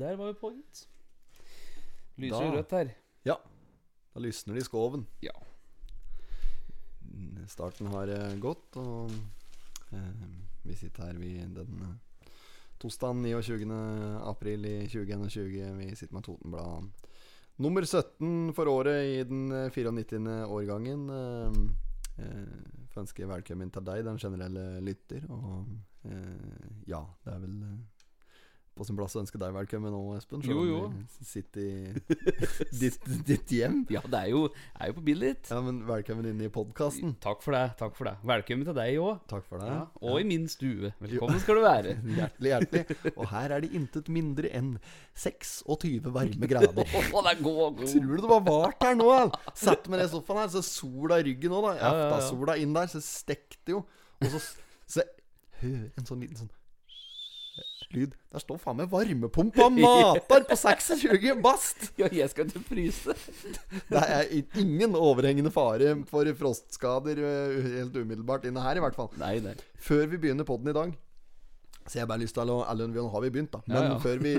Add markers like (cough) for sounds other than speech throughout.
Der var vi på, gitt. Lyser Da- rødt her. Ja. Da lysner det i skoven. Ja. Starten har eh, gått, og eh, vi sitter her vi den eh, torsdagen 29. april i 2021. Vi sitter med Totenblad nummer 17 for året i den eh, 94. årgangen. Eh, eh, får ønske velkommen til deg, den generelle lytter. Og eh, ja, det er vel eh, på sin plass å ønske deg velkommen nå, Espen. Jo, jo. sitter i (laughs) ditt, ditt hjem. (laughs) Ja, det er jo, er jo på bildet ditt. Ja, men velkommen inn i podkasten. Takk for det. takk for det Velkommen til deg òg. Takk for det. Ja, og i min stue. Velkommen skal du være. (laughs) Hjertelig, hjertelig. Og her er det intet mindre enn 26 varme grader. oh, det er god, god. Tror du det var vart her nå? Sett meg ned i sofaen her, så sola i ryggen òg, da. Ja, ja, ja. Sola inn der, så stekte jo. Og så, så en sånn liten sånn lyd. Der står faen meg varmepumpa (laughs) matar på 26 bast! Ja, jeg skal ikke fryse. (laughs) Det er ingen overhengende fare for frostskader eh, helt umiddelbart inne her, i hvert fall. Nei, nei. Før vi begynner podden i dag Så jeg har bare lyst til å Eller nå har vi begynt, da. Men Ja, ja. før vi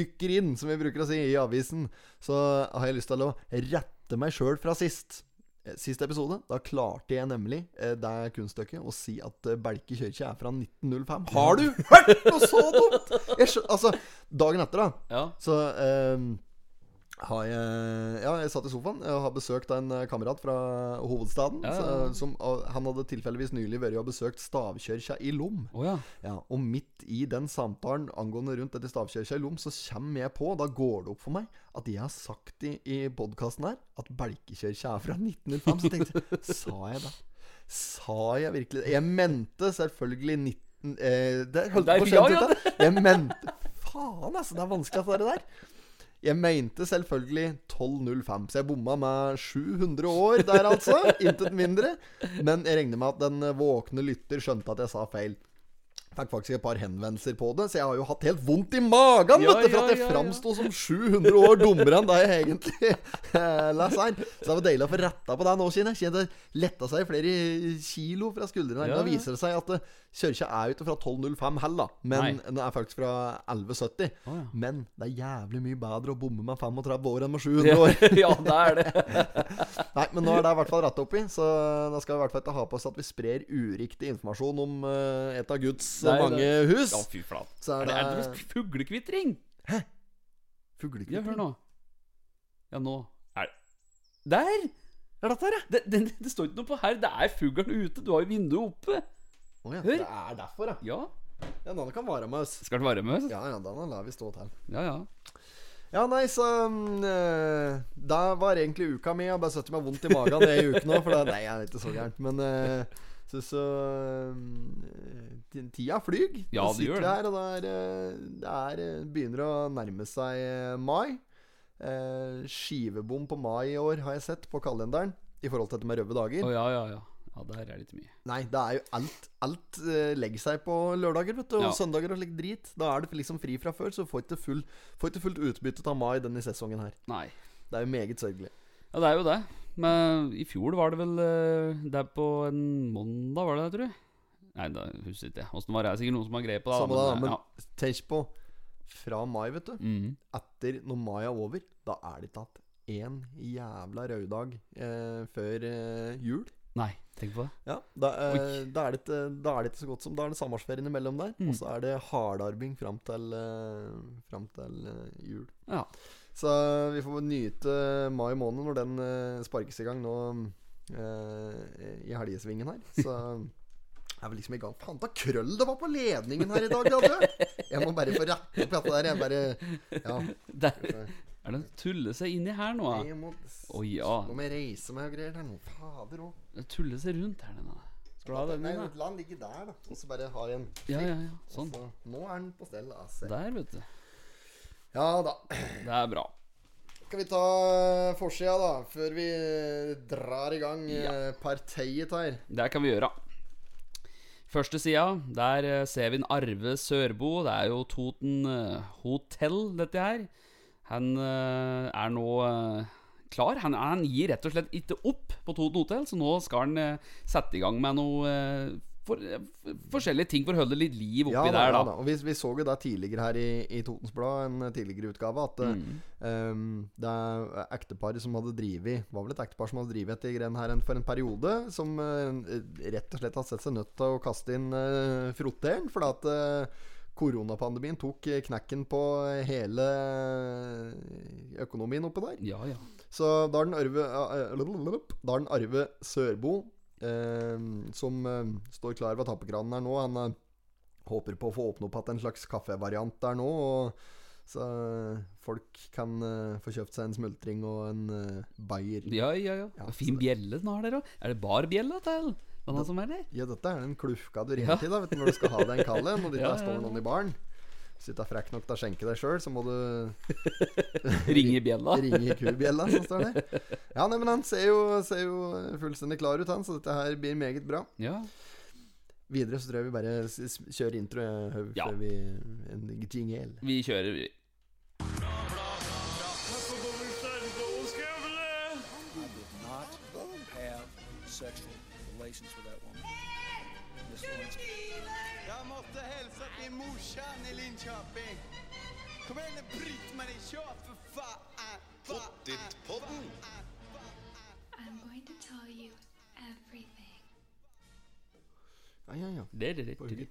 dykker inn, som vi bruker å si i avisen, så har jeg lyst til å rette meg sjøl fra sist. Eh, Sist episode, da klarte jeg nemlig eh, det kunststykket å si at eh, Belke kirke er fra 1905. Har du (laughs) hørt noe så dumt?! Jeg skjø altså, dagen etter, da, Ja. så har jeg Ja, jeg satt i sofaen og har besøkt en eh, kamerat fra hovedstaden. Ja, ja, Så, som, han hadde tilfeldigvis nylig vært og besøkt stavkirka i Lom. Oh, ja. Ja, og midt i den samtalen angående rundt dette stavkirka i Lom, så kommer jeg på, da går det opp for meg, at jeg har sagt i, i podkasten her at Belkekirka er fra 1905. Så tenkte jeg (laughs) Sa jeg det? Sa jeg virkelig det? Jeg mente selvfølgelig 19... Eh, det holdt Der- på å skjønne ut, da. Jeg mente Faen, altså. Det er vanskelig det der. Jeg mente selvfølgelig 1205, så jeg bomma med 700 år der, altså. Intet mindre. Men jeg regner med at den våkne lytter skjønte at jeg sa feil. Fikk faktisk et par henvendelser på det, så jeg har jo hatt helt vondt i magen Ja, vet du, for at jeg ja, ja. framsto som 700 år dummere enn det jeg egentlig (laughs) eh, leser her. Så det var deilig å få retta på det nå, Kine. jeg. Det letta seg flere kilo fra skuldrene. Ja, Da viser det seg at eh, kirka er jo ikke fra 1205 heller. Men den er faktisk fra 1170. Oh. Men det er jævlig mye bedre å bomme med 35 år enn med 700 år. (laughs) ja, det er det. (laughs) Nei, men nå er det i hvert fall retta opp i, så da skal vi i hvert fall ikke ha på oss at vi sprer uriktig informasjon om eh, et av Guds eh, Nei, mange det- hus. Ja, fy flate. Så Er er det, er det Hæ? fuglekvitring? Ja, hør nå. Ja, nå er Der! Er dette her, ja? Det, det, det står ikke noe på her. Det er fuglen ute. Du har jo vinduet oppe. Oh, ja. Hør. Det er derfor, ja. Ja. Ja, denne kan vare med oss. Skal den være med? oss? Ja, ja, da lar vi stå til. Ja, ja. Ja, nei, så um, Det var egentlig uka mi. Jeg har bare satt meg vondt i magen i uke nå. For det, nei, jeg er ikke så gærent. Men uh, så, så mm, Tida flyr. Ja, det gjør det. Her, og det, er, eh, det er, eh, begynner å nærme seg eh, mai. Eh, skivebom på mai i år har jeg sett på kalenderen. I forhold til dette med røde dager. Oh, ja, ja, ja. Ja, der er litt mye. Nei, det er jo alt Alt legger seg på lørdager, vet du. Og Ja. søndager og slikt drit. Da er det liksom fri fra før, så får ikke full, får ikke fullt utbytte av mai denne sesongen her. Nei. Det er jo meget sørgelig. Ja, det er jo det. Men i fjor var det vel eh, Det er på en mandag, var det det, tror jeg? Nei, da husker jeg ikke. Åssen var det? Er sikkert noen som har greie på det. Samme da, men ja. tenk på Fra mai, vet du. Mm. Etter når mai er over, da er det ikke igjen én jævla røddag eh, før eh, jul. Nei, tenk på det. Ja, da, eh, da, er det ikke, da er det ikke så godt som Da er det sommerferien imellom der. Mm. Og så er det hardarbeid fram til, eh, fram til eh, jul. Ja. Så vi får nyte mai måned når den eh, sparkes i gang nå eh, i helgesvingen her. Så (laughs) er var liksom i gang. Faen, ta krøll det var på ledningen her i dag, da, du! Jeg må bare få rette opp dette der. Jeg bare Ja. (laughs) Der, er det tulle seg inni her nå? da? Jeg må, Å ja. Nå må jeg reise meg og greier. Det er noe fader òg. Det tuller seg rundt her, denne. Skal du ha den da? la den ligge der, da. Og så bare har jeg en Ja, ja, ja. Sånn. Også, nå er den på stell. Altså. Der, vet du. Ja da. Det er bra. Skal vi ta forsida, da, før vi drar i gang Ja. eh, partiet her? Det kan vi gjøre. Første sida, der eh, ser vi en Arve Sørbo. Det er jo Toten eh, hotell, dette her. Han eh, er nå eh, klar. Han, han gir rett og slett ikke opp på Toten hotell, så nå skal han eh, sette i gang med noe eh, for, for, forskjellige ting for å holde litt liv oppi Ja, da, der, ja, da. Og vi, vi så jo da tidligere her i, i Totens Blad, en tidligere utgave, at eh, Mm. um, det er ekteparet som hadde drevet Var vel et ektepar som hadde drevet etter greiene her en, for en periode, som uh, rett og slett har sett seg nødt til å kaste inn uh, frotteren, fordi at uh, koronapandemien tok eh, knekken på hele eh, økonomien oppe der. Ja, ja. Så da er den Arve eh, Arve Sørbo eh, som eh, står klar ved tappekranen her nå. Han eh, håper på å få åpne opp igjen en slags kaffevariant der nå. Og, så eh, folk kan eh, få kjøpt seg en smultring og en uh, bayer. Ja, ja, ja. Ja, fin bjelle den har dere òg. Er det bar bjelle til det, som er? Ja, dette er den klufka du Ja. ringer til da, vet du, når du skal ha deg en kall en, og det Ja, ikke ja, står noen i baren. Hvis du ikke er frekk nok til å skjenke deg sjøl, så må du (laughs) Ringe bjella. (laughs) ringe kubjella som står der. Ja, nei, men han ser jo, ser jo fullstendig klar ut, han, så dette her blir meget bra. Ja. Videre så tror jeg vi bare kjører intro jeg, Ja. før vi En jingle. Vi kjører, Pottitpodden. I'm going to tell you everything. Ja, ja, ja. Det, det, det, På det.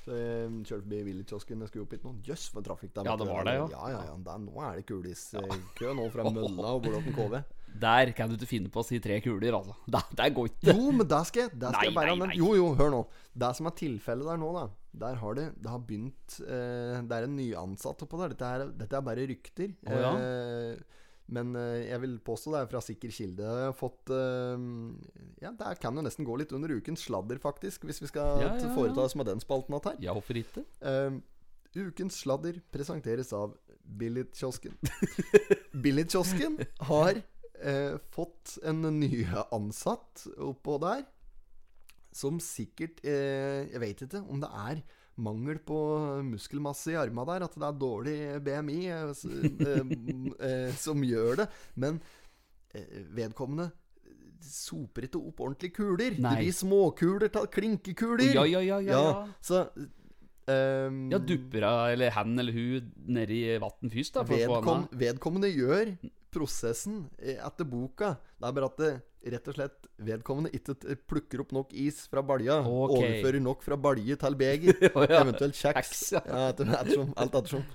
Så jeg kjørte forbi Village-kiosken. Jeg skulle opp hit nå. Jøss, for trafikk der. Ja, det var det, ja. Ja, ja, ja. Der, nå er det kuliskø nå fra Mølla og Bolåten KV. (laughs) Der kan du ikke finne på å si tre kuler, altså. (laughs) Det, der går ikke. Jo, men der skal jeg, der skal Nei, jeg bare nei, nei. Jo, jo, hør nå. Det som er tilfellet der nå, da Der har det Det har begynt eh, Det er en nyansatt oppå der. Dette er, dette er bare rykter. Oh, ja? Eh, men eh, jeg vil påstå det er fra sikker kilde. Jeg har fått eh, Ja, det kan jo nesten gå litt under ukens sladder, faktisk, hvis vi skal Ja, ja, foreta oss med den spalten att her. Ja, hvorfor ikke? Uh, ukens sladder presenteres av Billigkiosken. (laughs) Billigkiosken har uh, fått en ny ansatt oppå der. Som sikkert uh, Jeg vet ikke om det er mangel på muskelmasse i arma der. At det er dårlig BMI eh, eh, eh, som gjør det. Men vedkommende soper ikke opp ordentlige kuler. Nei. Det blir småkuler til klinkekuler. Ja, ja, ja, ja, ja. Så um, Ja, dupper hun eller han eller hun nedi vann først, da? Vedkom, vedkommende gjør prosessen eh, etter boka. Det er bare at det, rett og slett vedkommende ikke plukker opp nok is fra balja. Okay. Overfører nok fra balje til beger. (laughs) oh, ja. Eventuelt kjeks. Ja. ja. etter, ettersom, alt ettersom.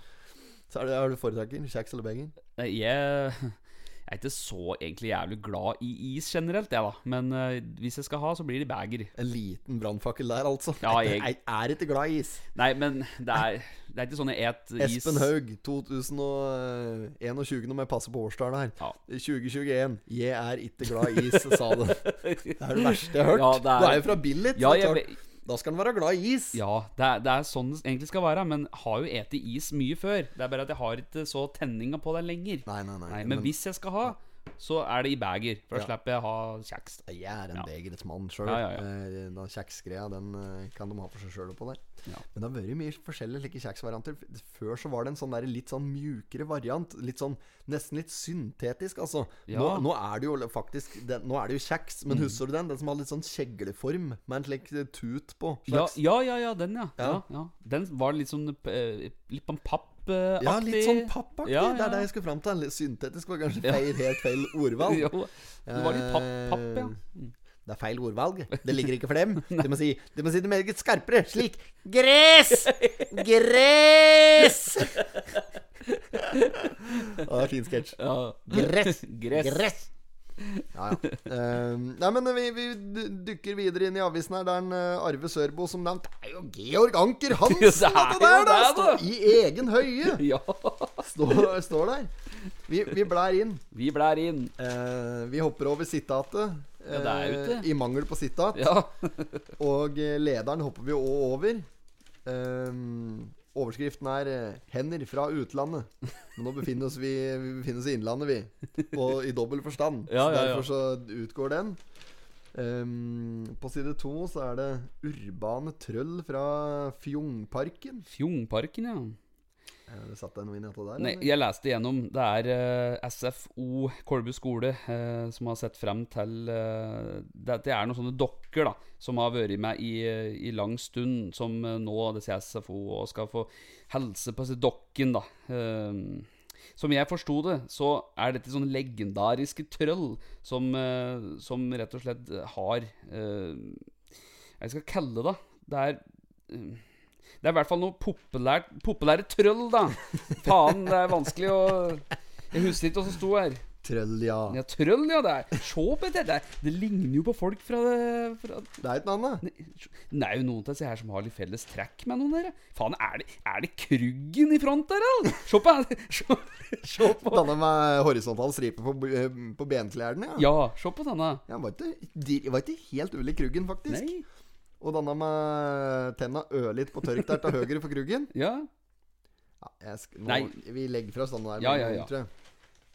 Så er det, har du foretrekker kjeks eller beger? Jeg, jeg er ikke så egentlig jævlig glad i is generelt, jeg, da. Men uh, hvis jeg skal ha, så blir det beger. En liten brannfakkel der, altså. Ja, jeg- jeg er ikke glad i is. Nei, men det er, det er ikke sånn jeg et is Espen Haug, 2021, om jeg passer på årstallet her. Ja. 2021. Jeg er ikke glad i is, sa den. (laughs) Det er det verste jeg har hørt. Ja, det er- Du er jo fra Billit. Ja, jeg Da skal han være glad i is. Ja, det er, det er sånn det egentlig skal være. Men har jo eti is mye før. Det er bare at jeg har ikke så tenninga på det lenger. Nei, nei, nei. Nei, men hvis jeg skal ha, så er det i beger. For da Ja. slipper jeg ha kjeks. Jeg er en Ja. begerets mann sjøl. Ja, ja, ja. Den kjeksgreia den eh, kan de ha for seg sjøl oppå der. Men det har vært mye forskjellige like kjeksvarianter. Før så var det en sånn der litt sånn mjukere variant. Litt sånn Nesten litt syntetisk, altså. Nå, nå er det jo faktisk den, Nå er det jo kjeks, Mm. men husker du den? Den som har litt sånn kjegleform, med en slik eh, tut på. Ja, ja, ja, ja, den, ja. ja. Ja. ja. Den var litt sånn eh, Litt på en pappaktig. Ja, litt sånn pappaktig. Ja, Det er det jeg skulle fram til. Syntetisk var kanskje feil, helt feil ordvalg. (laughs) Jo, det var litt papp, papp ja. Eh, Det er feil ordvalg. Det ligger ikke for dem. (laughs) Du må si du må si det meget skarpere. Slik. Gress! (laughs) Gress! Å, er fin sketsj. Gress. Gress. Gress. Ja, ja. Eh, nei, men vi, vi dykker videre inn i avisen her. Det er en uh, Arve Sørbo som nevnt. Det er jo Georg Anker Hansen, Det er der, da! det, da. Står I egen høye. (laughs) ja. Står, står der. Vi, vi blær inn. Vi blær inn. Uh, vi hopper over sitatet. Ja, det er jo eh. I mangel på sitat. Ja. (laughs) Og eh, lederen hopper vi òg over. Ehm, overskriften er eh, 'Hender fra utlandet'. Men nå befinner oss vi, vi befinner oss i Innlandet, vi. Og i dobbel forstand. Ja, ja, ja. derfor så utgår den. Um, på side to så er det 'Urbane trøll fra Fjongparken'. Fjongparken, ja. Har du satt deg noe inn i dette der? Nei, jeg leste igjennom. Det er uh, SFO Kolbu skole uh, som har sett frem til uh, det, det er noen sånne dokker da som har vært med i, eh, i lang stund, som eh, nå det sier SFO og skal få helse på disse dokken, da. Eh, som jeg forsto det, så er dette sånne legendariske trøll som, eh, som rett og slett har eh, Jeg skal kalle det Det er eh, det er i hvert fall noe populært, populære trøll, da. Faen, det er vanskelig å Jeg husker ikke hva som sto her. Trøll, ja. Ja, trøll, ja. Det er Se på det der. Det ligner jo på folk fra, det, fra Det er ikke noe annet. Det er jo noen av disse her som har litt felles trekk med noen der. Faen, er det, er det Kruggen i front der, eller? Se på Se, se på Denne med horisontal stripe på, b- på benklærne, ja. Ja, se på denne. Ja, var ikke, var ikke helt ulik Kruggen, faktisk. Nei. Og denne med tenna ørlitt på tørk der til høyre for Kruggen. Ja. Ja, jeg sk nå. Vi legger fra oss denne der. Ja, ja, ja. tror jeg.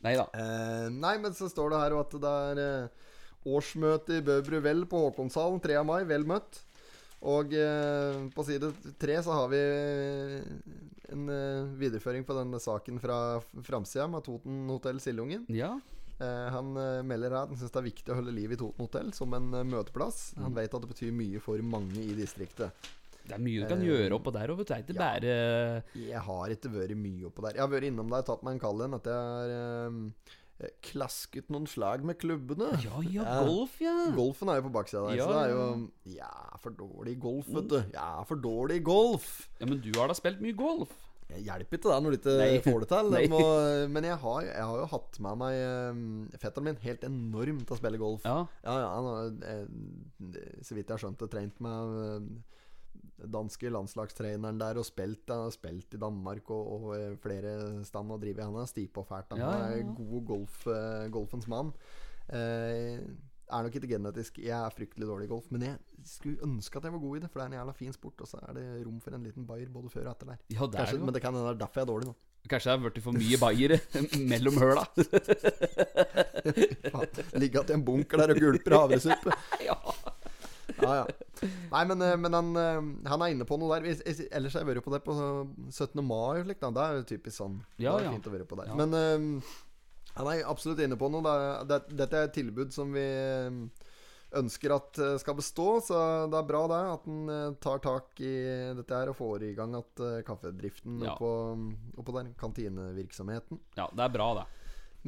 Nei da. Eh, nei, men så står det her at det er eh, årsmøte i Bøbru Vel på Håkonshallen 3. mai. Vel møtt. Og eh, på side tre så har vi en eh, videreføring på denne saken fra framsida med Toten hotell Sildungen. Ja. Eh, han eh, melder at han syns det er viktig å holde liv i Toten hotell som en eh, møteplass. Han vet at det betyr mye for mange i distriktet. Det er mye du kan gjøre oppå der òg, vet du. Det er ikke ja. bare Jeg har ikke vært mye oppå der. Jeg har vært innom der, tatt meg en kald en, at jeg har eh, klasket noen slag med klubbene. Ja, ja, golf, ja. Golfen er jo på baksida der, Ja, så det er ja. jo Ja, for dårlig golf, vet du. Ja, for dårlig golf. Ja, Men du har da spilt mye golf? Jeg hjelper ikke det når du ikke Nei. (laughs) får det til. Må, men jeg har, jeg har jo hatt med meg eh, fetteren min helt enormt til å spille golf. Ja. Ja, ja, han har, eh, så vidt jeg har skjønt det, trent med eh, danske landslagstreneren der og spilt, han har spilt i Danmark og, og flere stand og driver. Han er stipa fælt. Han er god golf, golfens mann. Eh, er nok ikke genetisk Jeg er fryktelig dårlig i golf, men jeg skulle ønske at jeg var god i det, for det er en jævla fin sport, og så er det rom for en liten bayer både før og etter der. Ja, det er Kanskje, men det kan hende det er derfor jeg er dårlig nå. Kanskje det har blitt for mye bayere (laughs) mellom høla. (laughs) Ligge til en bunker der og gulper havresuppe. (laughs) ja. Ja, ja. Nei, men, eh, men han, eh, han er inne på noe der. Ellers har jeg vært på det på 17. mai. og slikt. Det er jo typisk sånn. Ja, det er ja. fint å være på der. Ja. Men eh, han er absolutt inne på noe. Det dette er et tilbud som vi eh, ønsker at eh, skal bestå, så det er bra det. At en eh, tar tak i dette her og får i gang at kaffedriften Ja. oppå, oppå der. Kantinevirksomheten. ja, det er bra, det.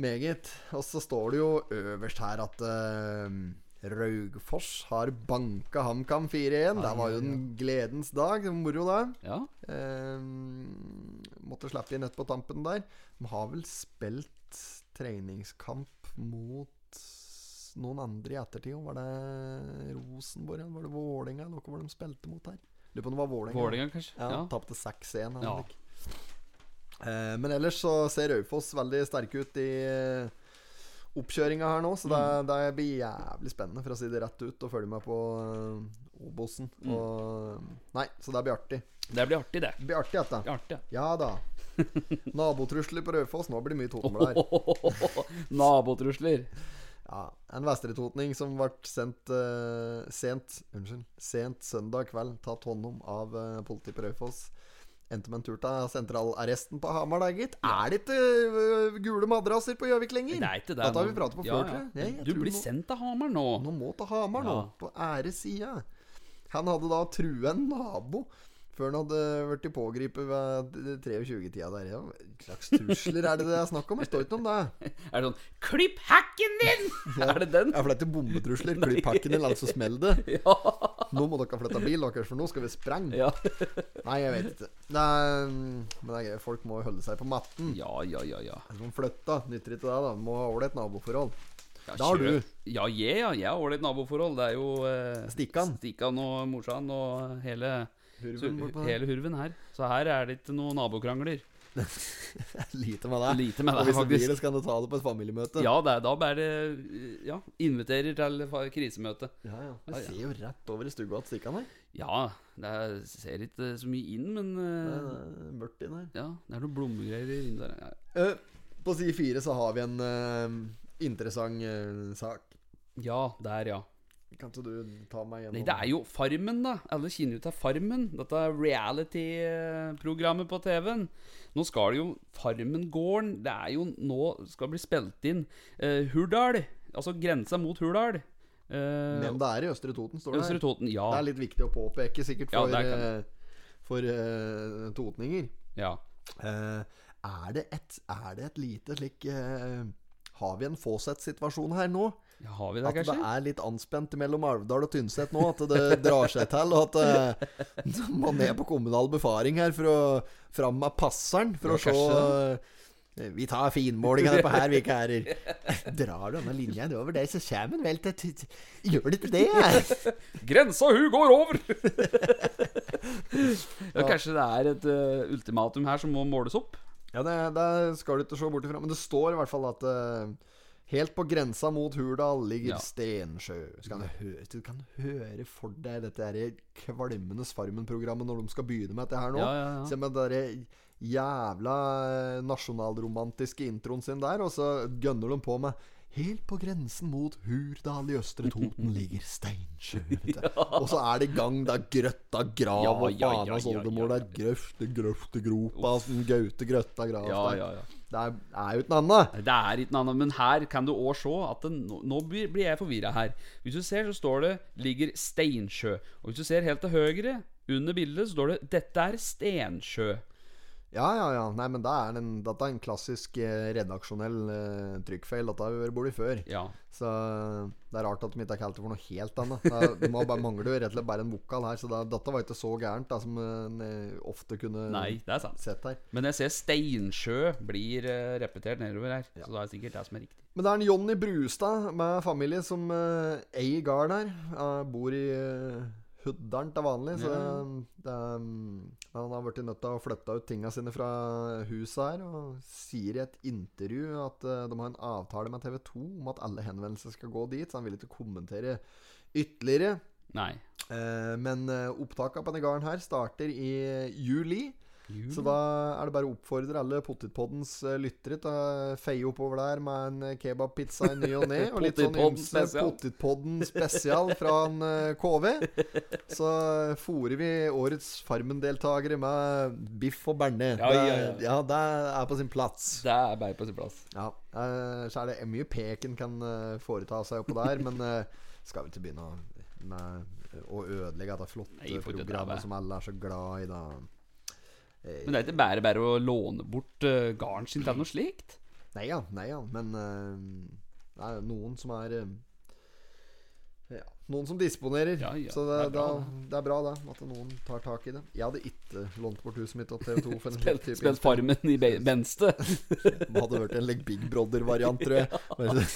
Meget. Og så står det jo øverst her at uh, Raugfors har banka HamKam 4-1. Det var jo en gledens dag. Moro, det. Ja. Uh, måtte slippe inn ett på tampen der. De har vel spilt treningskamp mot noen andre i ettertid. Var det Rosenborg eller var det Vålerenga? Noe var de spilte mot her. Lurer på om det var Vålerenga. Vålerenga, kanskje? Ja, Ja. Tapte 6-1. Ja. Eh, men ellers så ser Raufoss veldig sterke ut i oppkjøringa her nå, så det, Mm. det blir jævlig spennende, for å si det rett ut, å følge med på uh, Obosen. Mm. Og Nei, så det blir artig. Det blir artig, det. Blir artig. Det blir artig. Ja da. (laughs) Nabotrusler på Raufoss. Nå blir det mye Totenblad her. (laughs) Nabotrusler. Ja, en vestretotning som ble sendt uh, sent Unnskyld. Sent søndag kveld tatt hånd om av uh, politiet på Raufoss. Endte med en tur til sentralarresten på Hamar, da, gitt. Er det ikke eh, gule madrasser på Gjøvik lenger? Det er ikke det. Dette har vi pratet på Ja, før, ja. jeg. Jeg- jeg Du blir nå- sendt til Hamar nå. Nå må til Hamar, nå. Ja. På æresida. Han hadde da trua en nabo før han hadde blitt pågrepet ved 23-tida der. Ja, slags trusler er det det er snakk om? Jeg står ikke om det. (laughs) Er det sånn 'Klipp hacken din!' (laughs) Er det den? Ja, for det er ikke bombetrusler. (laughs) Klipp hacken din, altså smell det. Ja. Nå må dere flytte bil deres, for nå skal vi sprenge. Ja. Nei, jeg vet ikke. Er, men det er gøy. Folk må holde seg på matten. ja, ja, ja. ja. De man flytter, nytter ikke det. da Må ha ålreit naboforhold. Ja, Da har du. Ja, jeg, ja. Jeg har ålreit naboforhold. Det er jo eh, Stikkan. Stikkan og morsan og hele, Hurven bortpå der. hele hurven her. Så her er det ikke noen nabokrangler. (laughs) Lite med det. Lite med Og hvis det blir det, skal du ta det på et familiemøte. Ja, det er, da bare Ja, inviterer til krisemøte. ja, ja. Jeg ser jo rett over i stua til Stikkan her. Ja, det er, ser ikke så mye inn, men Det eh, er mørkt inn her. Ja, det er noen blommegreier inni der. Ja. Eh, på side fire så har vi en uh, interessant sak. Ja, der, ja. Kan ikke du ta meg gjennom Nei, det er jo Farmen, da. Alle kjenner jo til Farmen. Dette reality-programmet på TV-en. Nå skal det jo Farmen-gården Det er jo nå skal bli spilt inn uh, Hurdal. Altså grensa mot Hurdal. Uh, Men det er i Østre Toten, står det Østre her. Toten. Ja. Det er litt viktig å påpeke, sikkert for, ja, kan- eh, for uh, totninger. ja. Er, det et, er det et lite slik Har vi en Fawcett-situasjon her nå? Ja har vi det, At det er litt anspent mellom Alvdal og Tynset nå? At det drar seg til? Og at uh, (laughs) man er på kommunal befaring her for å fram med passeren for Ja, å se kanskje eh, Vi tar finmålingene på her, vi kærer. (laughs) Drar du denne linja over der, så kommer den vel til Gjør det ikke det? (laughs) Grensa, hun går over! ja, kanskje det er et uh, ultimatum her som må måles opp? Ja, det, det skal du ikke se bort ifra. Men det står i hvert fall at eh, Helt på grensa mot Hurdal ligger Ja. Stensjø. Kan du, du kan høre for deg dette her kvalmende Farmen-programmet når de skal begynne med dette her nå. Ja, ja, ja. Se med den jævla eh, nasjonalromantiske introen sin der, og så gønner de på med Helt på grensen mot Hurdal i Østre Toten (laughs) ligger Steinsjø. (laughs) Og så er det i gang, da. Grøtta grav Ja, og ja, ja, ja, oldemor. ja, Det er grøfte, grøfte gropa, sånn gaute grøtta grav. Ja, ja, ja. Det er, er jo ikke noe annet. Det er ikke noe annet, men her kan du òg se at det, nå, nå blir, jeg forvirra her. Hvis du ser, så står det 'ligger Steinsjø'. Og hvis du ser helt til høyre, under bildet, så står det 'Dette er Stensjø'. Ja, ja, ja. Nei, men det er en, dette er en klassisk eh, redaksjonell uh, trykkfeil. Dette har vi vært borti før. Ja. Så det er rart at de ikke har kalt det for noe helt annet. Det må bare mangler jo rett og slett bare en vokal her, så det, dette var ikke så gærent da, som en eh, ofte kunne Nei, det er sant. sett her. Men jeg ser Steinsjø blir uh, repetert nedover her. Så det er sikkert det som er riktig. Men det er en Jonny Brustad med familie som uh, eier gården her. Uh, bor i uh, Huddalen til vanlig. Så det, han har blitt nødt til å flytte ut tinga sine fra huset her. Og sier i et intervju at uh, de har en avtale med TV 2 om at alle henvendelser skal gå dit. Så han vil ikke kommentere ytterligere. Nei. Eh, men opptakene opptaket på denne gården her starter i juli. Så da er det bare å oppfordre alle Pottitpoddens uh, lyttere til å feie oppover der med en uh, kebabpizza i ny og ne. (laughs) Og litt sånn ymse. Pottitpodden spesial fra en uh, KV. Så fòrer vi årets Farmen-deltakere med biff og berne. Ja, ja, ja. Det, ja, det er på sin plass. Det er bare på sin plass. Ja, eh, så er det mye peken kan foreta seg oppå der, men skal vi ikke begynne med, å ødelegge dette flotte Nei, programmet som alle er så glad i, da. Eh, Men det er ikke bare bare å låne bort uh, gården sin til noe slikt? Nei ja, nei ja, men uh, det er noen som er eh, ja, Noen som disponerer. Ja, ja, så det, det er bra, da, det er bra da at noen tar tak i det. Jeg hadde ikke lånt bort huset mitt til TV2 for en slik Spilt, spilt Farmen i Benste? (laughs) Det hadde vært en like, Big Brother-variant, tror jeg. (laughs) Bare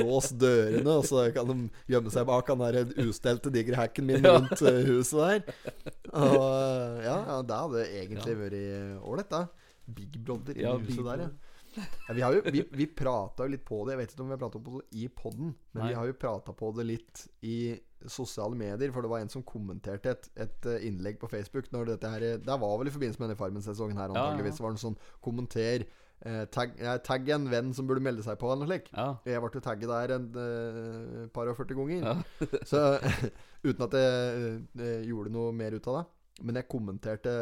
Lås dørene, og så kan de gjemme seg bak han der ustelte digre hacken min rundt eh, huset der. Og ja, ja, det hadde egentlig vært ålreit, da. Big Brother i huset Big der, ja. Ja, vi har jo Vi, vi prata jo litt på det. Jeg vet ikke om vi har prata på det i poden, men Nei. vi har jo prata på det litt i sosiale medier. For det var en som kommenterte et, et eh, innlegg på Facebook Når dette her Det var vel i forbindelse med denne Farmen-sesongen her, Ja, ja. Det var noe sånn kommenter eh, tagg, eh, en venn som burde melde seg på, eller noe slikt. Ja. Jeg ble jo tagget der en eh, par og 40 ganger. Ja. (laughs) Så (laughs) uten at jeg eh, gjorde noe mer ut av det. Men jeg kommenterte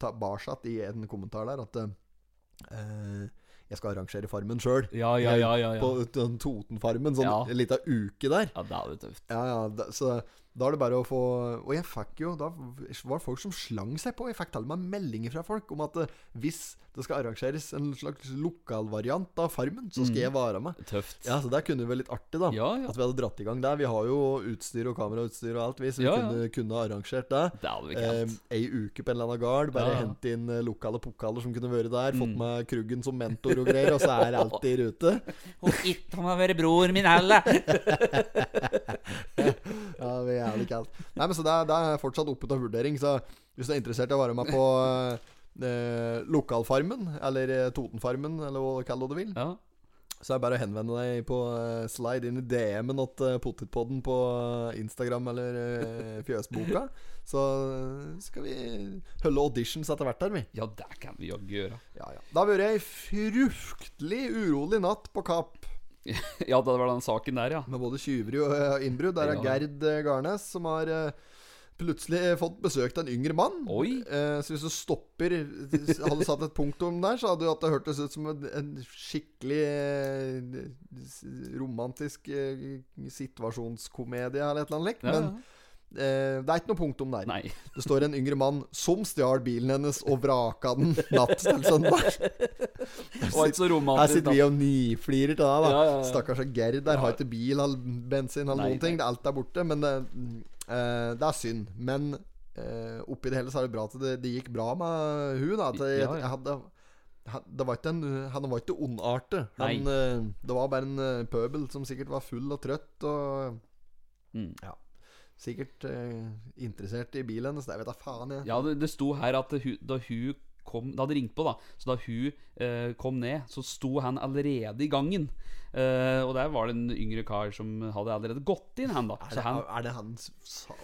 tilbake i en kommentar der at eh, jeg skal arrangere Farmen sjøl. Ja, ja, ja, ja, ja. På den Totenfarmen. Sånn Ja. lita uke der. ja, det er jo tøft. Ja, ja, det, så da er det bare å få Og jeg fikk jo Da var det folk som slang seg på. Jeg fikk til og med meldinger fra folk om at eh, hvis det skal arrangeres en slags lokalvariant av Farmen, så skal jeg være med. Tøft. Ja, så det kunne vært litt artig, da. Mm. Ja, ja. At vi hadde dratt i gang der. Vi har jo utstyr og kamerautstyr og alt, vi, så vi Ja, ja. kunne, kunne arrangert det. Det hadde vi Eh, kalt. ei uke på en eller annen gard. Bare hente inn eh, lokale pokaler som kunne vært der. Fått Mm. med Kruggen som mentor og greier, og så er alt i rute. Og ikke han må være bror min heller! (laughs) Ja, vi jævlig kaldt. Nei, men så det er, det er fortsatt oppe til vurdering. Så hvis du er interessert i å være med på eh, Lokalfarmen, eller eh, Totenfarmen, eller hva det du vil, Ja. så er det bare å henvende deg på eh, slide inn i DM-en til uh, Potetpodden på eh, Instagram eller eh, Fjøsboka. Så eh, skal vi holde auditions etter hvert her, vi. ja, det kan vi jaggu gjøre. Ja, ja. Det har vært ei fruktelig urolig natt på Kapp. (laughs) Ja, det var den saken der, ja. Med både tyveri og eh, innbrudd. Der er Ja. Gerd eh, Garnes som har eh, plutselig fått besøk av en yngre mann. Oi. Så hvis du stopper Hadde satt et punktum der, så hadde det hørtes ut som en, skikkelig romantisk situasjonskomedie eller et eller annet likt. Ja, Men eh, det er ikke noe punktum der. Nei. (laughs) Det står en yngre mann som stjal bilen hennes og vraka den natt til søndag. (laughs) Her sitter vi og niflirer til deg, da. Ja, ja, ja. Stakkars Gerd der har ikke bil, har bensin, har noen ting. nei. Er Alt er borte. Men det, eh, det er synd. Men eh, oppi det hele så er det bra at det, det gikk bra med hun da. At jeg, Ja, ja. jeg hadde det var ikke en, han var ikke ondartet. Han, eh, det var bare en eh, pøbel som sikkert var full og trøtt. Og Mm. Sikkert eh, interessert i bilen hennes. Det vet da faen, jeg. Ja, det, det sto her at hun, da hun kom Det hadde ringt på, da. Så da hun eh, kom ned, så sto han allerede i gangen. Eh, og der var det en yngre kar som hadde allerede gått inn, han da. Er Så det, han er det han sa-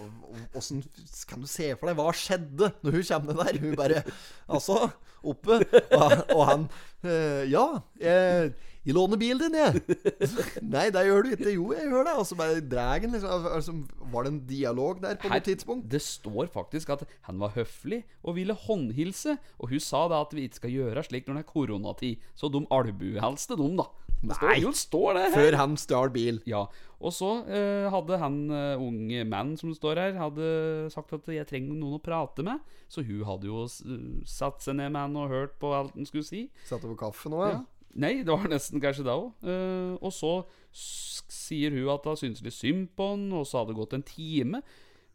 Åssen kan du se for deg Hva skjedde når hun kommer ned der? Hun bare Altså, oppe. Og, og han eh, Ja, jeg, jeg låner bilen din, jeg. (laughs) Nei, det gjør du ikke. Jo, jeg gjør det. Og så bare drar han liksom. Altså, var det en dialog der på Her- noe tidspunkt? Det står faktisk at han var høflig og ville håndhilse. Og hun sa da at vi ikke skal gjøre slik når det er koronatid. Så de albuehelste, de, da. Det står, Nei. jo, står det her. Før han stjal bil. Ja, og så eh, hadde han uh, unge mann som står her, hadde sagt at 'jeg trenger noen å prate med'. Så hun hadde jo s- satt seg ned med han og hørt på alt han skulle si. Satt over kaffe nå, ja. Ja. Nei, det var nesten kanskje det òg. og så sier hun at hun syntes litt synd på han, og så hadde det gått en time.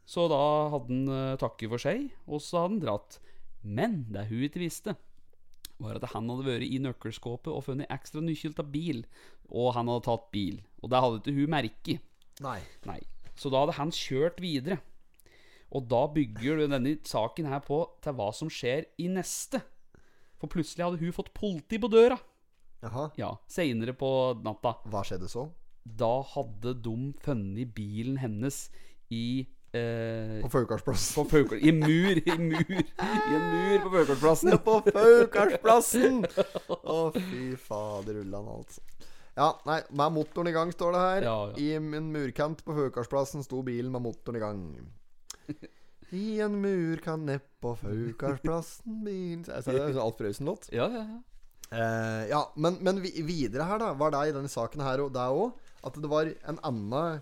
Så da hadde han uh, takket for seg, og så hadde han dratt. Men det hun ikke visste, var at han hadde vært i nøkkelskåpet og funnet ekstra nøkkel til bil. Og han hadde tatt bil. Og det hadde ikke hun merket. Nei. Nei. Så da hadde han kjørt videre. Og da bygger du denne saken her på til hva som skjer i neste. For plutselig hadde hun fått politi på døra. Jaha. Ja, Seinere på natta. Hva skjedde så? Da hadde de funnet bilen hennes i eh, På Faukarsplassen. På Faukar... I mur, i mur. I en mur på Faukarsplassen. på Faukarsplassen! Å, fy faderullan, altså. Ja, nei, med motoren i gang, står det her. Ja, ja. I en murkant på Faukarsplassen sto bilen med motoren i gang. I en murkant nedpå Faukarsplassen bilen det er en Alf Prøysen-låt. Ja, ja, ja. Eh, ja, men, men videre her, da, var det i denne saken her og der òg, at det var en annen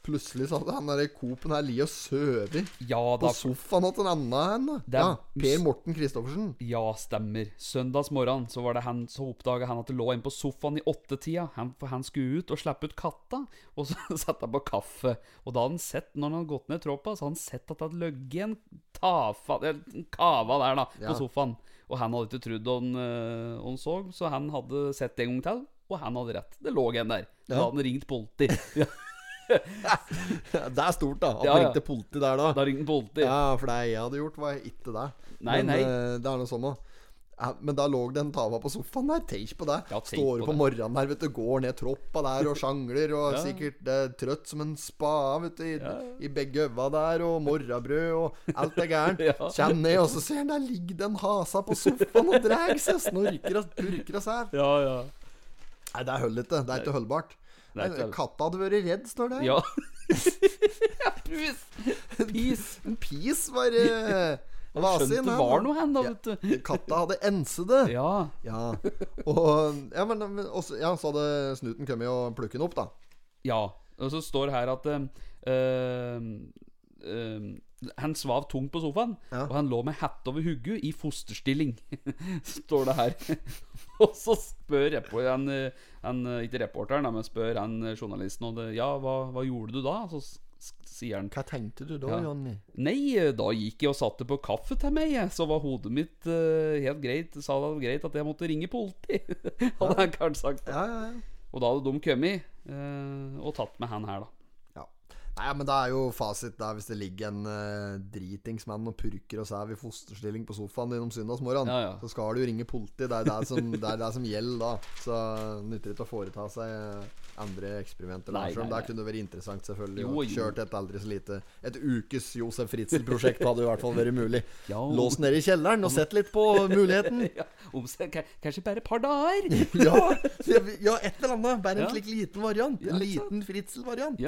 Plutselig så hadde han der Coop-en her ligget og sovet ja på sofaen hos en annen Ja, Per Morten Christoffersen. Ja, stemmer. Søndagsmorgen så var det han Så oppdaga han at det lå en på sofaen i åttetida. Han, for han skulle ut og slippe ut katta, og så (laughs) satte han på kaffe. Og da hadde han sett, når han hadde gått ned troppa, så hadde han sett at det hadde ligget en en kava der da Ja. på sofaen. Og han hadde ikke trodd han, øh, han så, så han hadde sett det en gang til, og han hadde rett. Det lå en der. Da Ja. hadde han ringt politi. (laughs) Ja, (laughs) Det er stort, da. At Ja, ja. ringte politi der da. da ringte politi. Ja, for det jeg hadde gjort, var ikke det. Nei, men, nei. eh, Det er noe sånn nå. Ja, men da lå det en tava på sofaen der. Tenk på det. Ja, Står på på morgenen der, vet du. Går ned troppa der og sjangler. Og (laughs) Ja. sikkert eh, trøtt som en spade, vet du. I, Ja. i begge øva der. Og morrabrød og alt er gærent. (laughs) Ja. Kjem ned, og så ser han der ligger den hasa på sofaen og drar seg. Snorker og purker og sær. Ja, ja. Nei, det er hull ikke. Det er ikke holdbart. Katta hadde vært redd, står det. (laughs) Ja. Pus! Pis. En pis var uh, Skjønte det var noe hen, da, vet du. Katta hadde ensede. (laughs) Ja. Ja. Og Ja, men, også, ja, så hadde snuten kommet og plukket den opp, da. Ja, og så står det her at eh, eh, Han svav tungt på sofaen, Ja. og han lå med hette over hodet i fosterstilling. (laughs) står det her. (laughs) og så spør han, han, ikke reporteren, men spør han journalisten om det, Ja, hva, hva gjorde du da? Så sier han Hva tenkte du da, Ja. Jonny? Nei, eh, da gikk jeg og satte på kaffe til meg, så var hodet mitt uh, helt greit. Sa det var greit at jeg måtte ringe politi. (laughs) Hadde han kanskje sagt. Ja, ja, ja. Og da hadde de kommet uh, og tatt med han her, da. Ja. Nei, men det er jo fasit der hvis det ligger en uh, dritingsmann og purker og sæv i fosterstilling på sofaen din om søndagsmorgenen. Ja, ja. Så skal du ringe politiet. Det er det som, det er det som gjelder da. Så det nytter ikke å foreta seg eh, andre eksperimenter. Nei, Nei, om nei, det nei. kunne vært interessant, selvfølgelig. Jo, jo. Kjørt et aldri så lite Et ukes Josef Fritzel-prosjekt hadde i hvert fall vært mulig. Ja, Lås ned i kjelleren og sett litt på muligheten. (laughs) ja, om kanskje bare et par dager. (laughs) ja, ja, et eller annet. Bare en slik liten variant. En liten Fritzel-variant.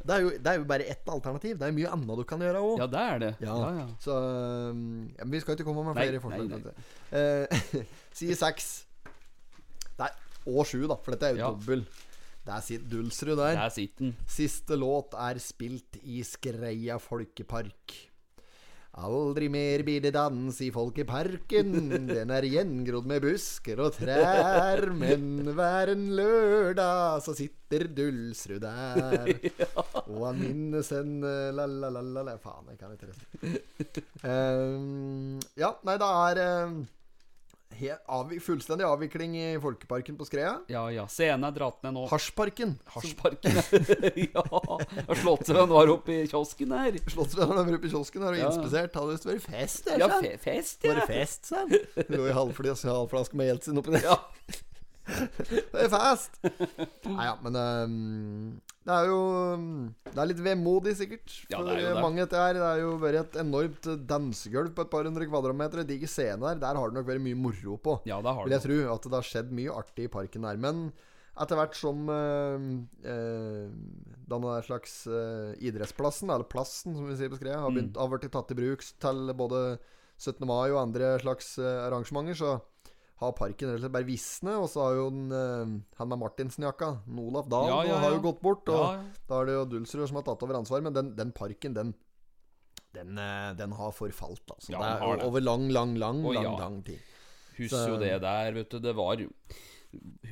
Det, er jo- det er jo bare ett alternativ. Det er mye annet du kan gjøre òg. ja, det er det. Ja. Ja, ja. Så um, vi skal ikke komme med Nei, flere forslag. nei, nei. Eh, (laughs) Side seks. Nei, og sju, da, for dette er jo Ja. dobbel. Der sitter Dulsrud der. Der sitter. Siste låt er spilt i Skreia folkepark. Aldri mer blir det dans i folkeparken. Den er gjengrodd med busker og trær. Men hver en lørdag så sitter Dulsrud der. (laughs) Og han minnes en eh, la-la-la-la Faen, jeg kan ikke resten. Um, ja, nei, det er um, avvi fullstendig avvikling i Folkeparken på Skreia. Ja, ja. Scenen er dratt ned nå. Hasjparken. Hasjparken. (laughs) ja. Slått var oppe i kiosken her. Slottsvennerne var oppe i kiosken her og Ja. inspisert. Hadde visst vært fest der, Ja, fe fest, ja. det fest, sa han. Lå i halvflaske, halvflaske med Jeltsin oppi der. Ja. (laughs) Det er fest! Nei ja, men ehm, det er jo Det er litt vemodig, sikkert. Ja, For det jo det. mange dette her. Det er jo vært et enormt dansegulv på et par hundre kvadratmeter. En diger scene der. Der har det nok vært mye moro på. Ja, det har Vil jeg tro. At det har skjedd mye artig i parken der. Men etter hvert som øh, denne der slags øh, idrettsplassen, eller plassen som vi sier på skredet, har, har blitt tatt i bruk til både 17. mai og andre slags eh, arrangementer, så har parken rett og slett bare visne. Og så har jo den, eh, han med Martinsen-jakka, Olaf Dahl, Ja, ja, har jo gått bort. Og Ja, ja. da er det jo Dulsrud som har tatt over ansvaret. Men den, den parken, den den, eh, den har forfalt, altså. Ja, det er det. over lang, lang, lang, Å, lang, ja. lang tid. Husk jo det der, vet du. Det var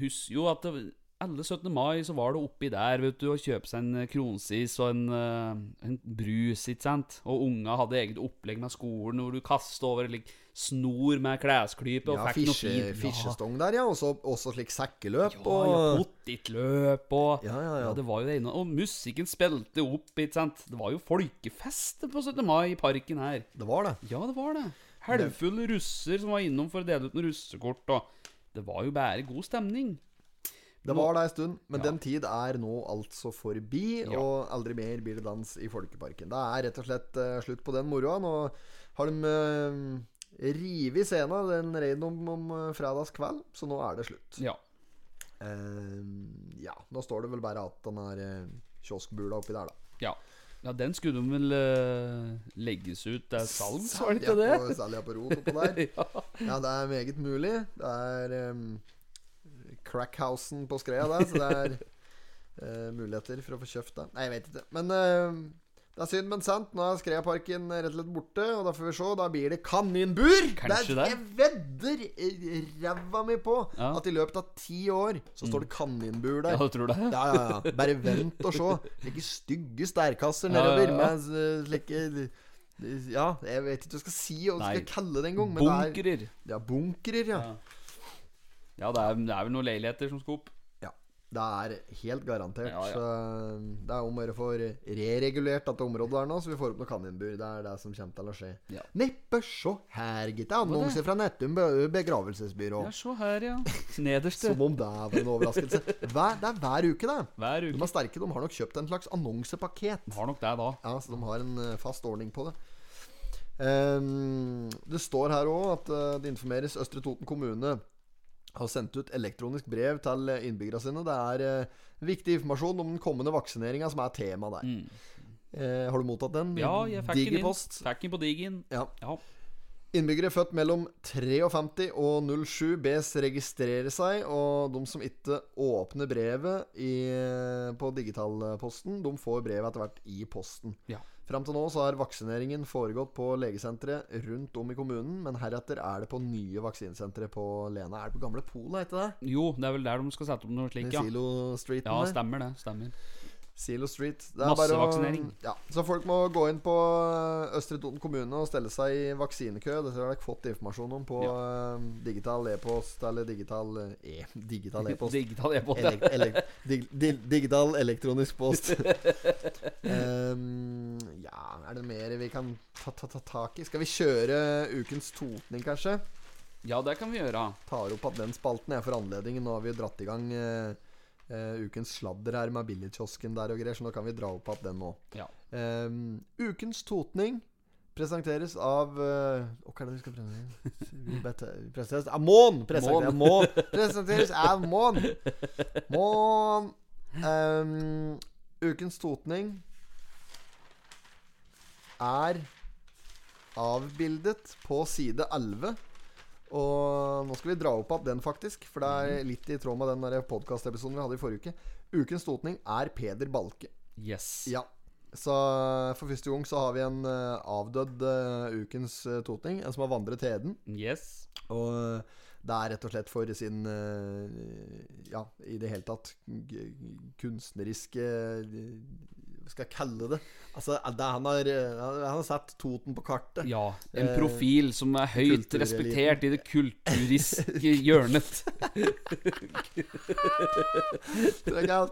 Husk jo at det, alle 17. mai så var det oppi der, vet du, å kjøpe seg en kronsis og en, eh, en brus, ikke sant? Og unga hadde eget opplegg med skolen hvor du kastet over like, snor med klesklype og Ja, fisje, fisjestong der, ja. Og så også slik sekkeløp. Ja, og ja, pottitløp og Ja, ja, ja. det var jo det ene. Og musikken spilte opp, ikke sant. Det var jo folkefest på 17. mai i parken her. Det var det. Ja, det var det. Halvfulle russer som var innom for å dele ut noen russekort, og det var jo bare god stemning. Det var det en stund, men Ja. den tid er nå altså forbi. Ja. Og aldri mer blir det dans i Folkeparken. Det er rett og slett uh, slutt på den moroa. Nå har de uh, revet scenen, den reiden om, om uh, fredagskveld, så nå er det slutt. Ja. Uh, ja, nå står det vel bare at den er kioskbula oppi der, da. Ja. ja, den skulle de vel uh, legges ut til salgs, var det ikke det? Salja på rot oppå der. (laughs) ja. Ja, det er meget mulig. Det er um, Crackhousen på Skreia der, så det er uh, (laughs) muligheter for å få kjøpt det. Nei, jeg vet ikke. Men uh, det er synd, men sant. Nå er Skreiaparken rett og slett borte, og da får vi se. Da blir det kaninbur! Kanskje det. Jeg vedder ræva mi på Ja. at i løpet av ti år så står det kaninbur der. ja, du tror det? Ja, ja, ja. Bare vent og se. Slike stygge stærkasser nedover ja. med eh, slike Ja, jeg vet ikke hva jeg skal si og hva jeg skal kalle det engang. Men det er ja, bunkrer, ja. Ja. Ja, det er, det er vel noen leiligheter som skal opp. ja. Det er helt garantert. Ja, ja. Så eh, det er om å gjøre å få re-regulert dette området der nå, så vi får opp noen kaninbur. Det er det som kommer til å skje. Ja. Neppe så her, gitt. Annonser fra Nettum be- begravelsesbyrå. Ja, se her, ja. (laughs) Nederste. Som om det var en overraskelse. Hver, det er hver uke, det. Hver uke. De er sterke. De har nok kjøpt en slags annonsepakket. Har nok det, da. Ja, så de har en eh, fast ordning på det. Um, det står her òg at eh, det informeres Østre Toten kommune har sendt ut elektronisk brev til eh, innbyggerne sine. Det er eh, viktig informasjon om den kommende vaksineringa som er tema der. Eh, har du mottatt den? Mm. Ja, jeg fikk den inn. Digipost. Fikk den på Diggen. Ja. Ja. Innbyggere født mellom 53 og 07 bes registrere seg, og de som ikke åpner brevet i, på digitalposten, de får brevet etter hvert i posten. Ja. Fram til nå så har vaksineringen foregått på legesenteret rundt om i kommunen, men heretter er det på nye vaksinesentre på Lena. Er det på gamle Polet, heter det? Jo, det er vel der de skal sette opp noe slikt, ja. Silo Streeten Ja, stemmer det. Stemmer. Silo Street. Er bare å- Massevaksinering. Ja, så folk må gå inn på eh, Østre Toten kommune og stelle seg i vaksinekø. Dette har dere fått informasjon om på eh, digital e-post eller digital eh, e digital (laughs) e-post. Digital e-post. Elek elek dig dig digital elektronisk post. (laughs) um, ja, er det mer vi kan ta, ta, ta tak i? Skal vi kjøre ukens totning, kanskje? Ja, det kan vi gjøre. Tar opp at den spalten er for anledningen. Nå har vi jo dratt i gang eh, eh, ukens sladder her med billigkiosken der og greier, så nå kan vi dra opp igjen den nå. Ja. Um, ukens totning presenteres av uh, Hva er det vi skal presentere? (laughs) Presenteres av Mån! Presenteres av Mån. Presenteres av Mån. Mån. Ehm, ukens totning er avbildet på side 11. Og nå skal vi dra opp igjen den, faktisk. For det er litt i tråd med den podkastepisoden vi hadde i forrige uke. Ukens totning er Peder Balke. Yes. Ja. Så for første gang så har vi en uh, avdødd uh, ukens uh, totning. En som har vandret til Eden. Yes. Og eh, det er rett og slett for sin eh, Ja, i det hele tatt kunstneriske eh, skal jeg kalle det? Altså, det, han, har, eh, han har satt Toten på kartet. Ja. En Eh, profil som er høyt kultureliten. respektert i det (laughs) kulturiske hjørnet. Det er.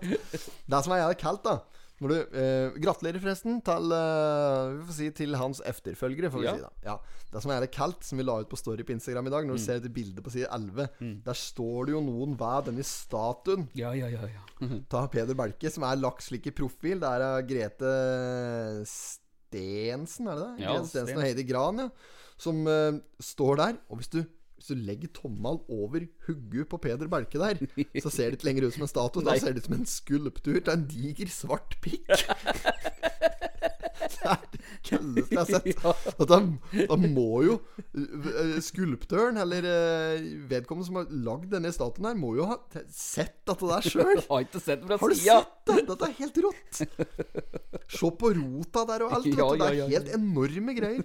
Det som er jævlig kaldt, da når du, eh, Gratulerer, forresten, til, eh, vi får si, til hans efterfølgere. Får vi Ja. si da ja. Det som er det kaldt, som vi la ut på Story på Instagram i dag, når Mm. du ser et bilde på side 11, der står det jo noen ved denne statuen Ja, ja, ja. ja. av Peder Belke, som er lagt slik i profil. Det er av Grete Stensen, er det det? Ja, Grete Stensen Sten. og Heidi Gran, ja. Som eh, står der. Og hvis du, hvis du legger tommelen over hugget på Peder Belke der, så ser det ikke lenger ut som en statue. Da ser det ut som en skulptur til en diger svart pikk. (laughs) det er det kaldeste jeg har sett. At da, da må jo eh, skulptøren, eller eh, vedkommende som har lagd denne statuen her, må jo ha sett dette der (laughs) sjøl. Har ikke sett det fra sida. det? Dette er helt rått. Se på rota der og alt. (laughs) Ja. Det er helt enorme greier.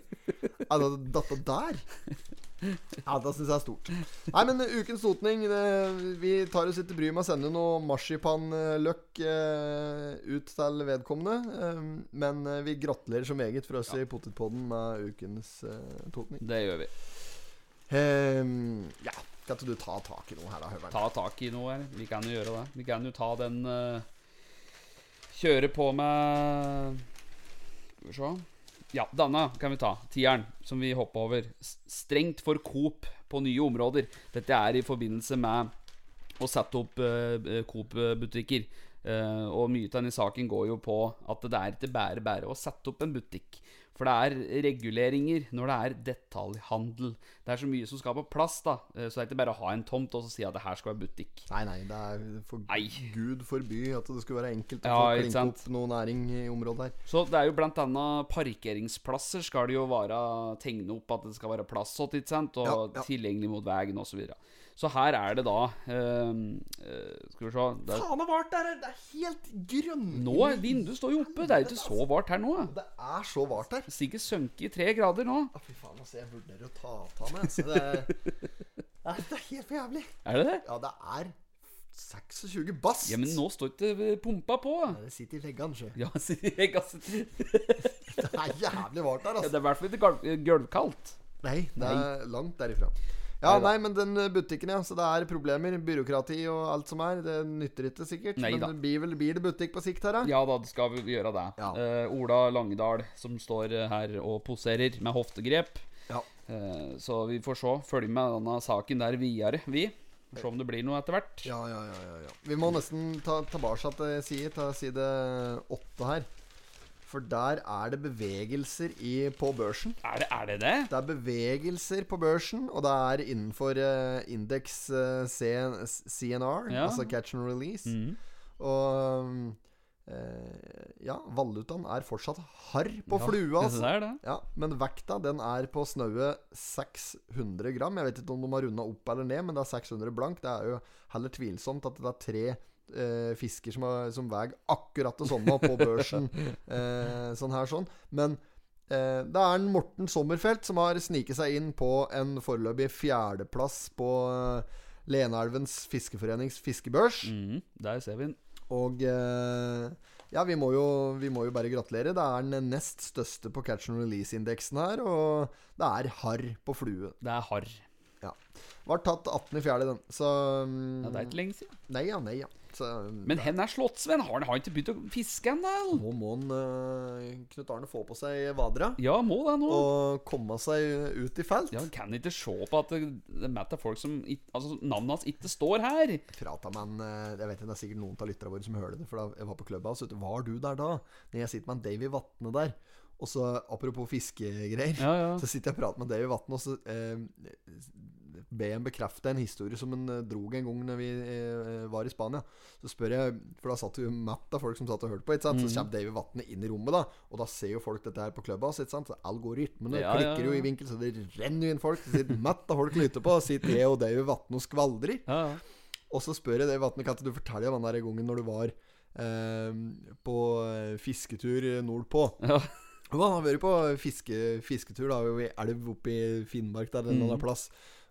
Dette der (laughs) Ja, det syns jeg er stort. Nei, men ukens totning det, Vi tar oss ikke bryet med å sende noe marsipanløk eh, ut til vedkommende. eh, men eh, vi gratulerer så meget for oss i Potetpodden med ukens eh, totning. Det gjør vi. Ja, kan ikke du ta tak i noe her, da, Høveren? Ta tak i noe her. Vi kan jo gjøre det. Vi kan jo ta den Kjøre på med Skal vi se. Ja, denne kan vi ta. Tieren, som vi hoppa over. Strengt for Coop på nye områder. Dette er i forbindelse med å sette opp uh, Coop-butikker. Uh, og mye av denne saken går jo på at det er ikke bare bare å sette opp en butikk. For det er reguleringer når det er detaljhandel. Det er så mye som skal på plass, da. Eh, Så det er ikke bare å ha en tomt og så si at det her skal være butikk. Nei, nei, det er for Nei. Gud forby at det skulle være enkelt å Ja, få klinke opp noe næring i området her. Så det er jo blant annet parkeringsplasser skal det jo være tegne opp at det skal være plass til, ikke sant? Og Ja, ja. tilgjengelig mot veien osv. Så, videre. Så her er det da eh, Skal vi se der. er, Faen, det vart der! Det er helt grønn. Nå vinduet står jo oppe. Det er jo ikke så vart her nå. Det er så vart her. Sikkert sunket i tre grader nå. Ah, fy faen, altså, jeg vurderer å ta av meg. Altså, (laughs) det, er, det er helt for jævlig. Er det det? Ja, det er 26 bass. Ja, men nå står ikke pumpa på. Det sitter i leggene, sjø. Ja. (laughs) (laughs) Det er jævlig vart altså. Ja, det er i hvert fall ikke gulvkaldt. Nei, det er langt derifra. Ja, nei, men den eh, butikken, ja. Så det er problemer. Byråkrati og alt som er. Det nytter ikke, sikkert. Neida. Men blir, vel, blir det butikk på sikt her, da? Ja da, det skal vi gjøre det. Ja. Uh, Ola Langedal som står eh, her og poserer med hoftegrep. Ja. Uh, så vi får se. Følg med denne saken der videre, vi. Se om det blir noe etter hvert. Ja, ja, ja, ja, ja. Vi må nesten ta tilbake til side, ta side åtte her. For der er det bevegelser i, på børsen. Er det er det? det? Det er bevegelser på børsen, og det er innenfor uh, indeks uh, CNR, Ja. altså catch and release. Mm. Og um, eh, ja, valutaen er fortsatt harr på Ja, flua, altså. Det det. Ja, men vekta den er på snaue 600 gram. Jeg vet ikke om de har runda opp eller ned, men det er 600 blank. Det er jo heller tvilsomt at det er tre eh, fisker som, har, som veier akkurat det samme på børsen. (laughs) eh, sånn her sånn. Men eh, det er en Morten Sommerfelt som har sniket seg inn på en foreløpig fjerdeplass på eh, Leneelvens fiskeforenings fiskebørs. Mm, Der ser vi den. Og eh, ja, vi må, jo, vi må jo bare gratulere. Det er den nest største på catch and release-indeksen her, og det er harr på flue. Det er harr. Var tatt 18.4., den. Så um, Ja, det er ikke lenge siden. Nei ja, nei ja. Så um, Men hen er Slottsvenn? Har han har han ikke begynt å fiske ennå? nå må han uh, Knut Arne få på seg vadra. Ja, må det nå. og komme seg ut i felt. Ja, han kan ikke se på at det, det er folk som Altså, navnet hans ikke står her. Prata med en eh, Jeg vet ikke, Det er sikkert noen av lytterne våre som hører det, for da jeg var på klubba, så Var du der da? Når jeg sitter med en Davy Vatne der. Og så, apropos fiskegreier, Ja, ja. så sitter jeg og prater med Davy Vatn, og så eh, ber ham bekrefte en historie som han eh, drog en gang når vi eh, var i Spania. Så spør jeg, for da satt jo matt av folk som satt og hørte på, ikke sant? så kommer Davy Vatn inn i rommet, da. Og da ser jo folk dette her på klubba. Så algoritmene Ja, klikker jo i vinkel, så det renner jo inn folk. Så sitter matt av folk lytter på, og sitter jeg og Davy Vatn og skvaldrer. Ja, ja. Og så spør jeg deg, Vatn kan du fortelle om den der gangen når du var eh, på eh, fisketur nordpå? Ja. Han har vært på fiske, fisketur da, i elv oppe i Finnmark der, en eller annen plass.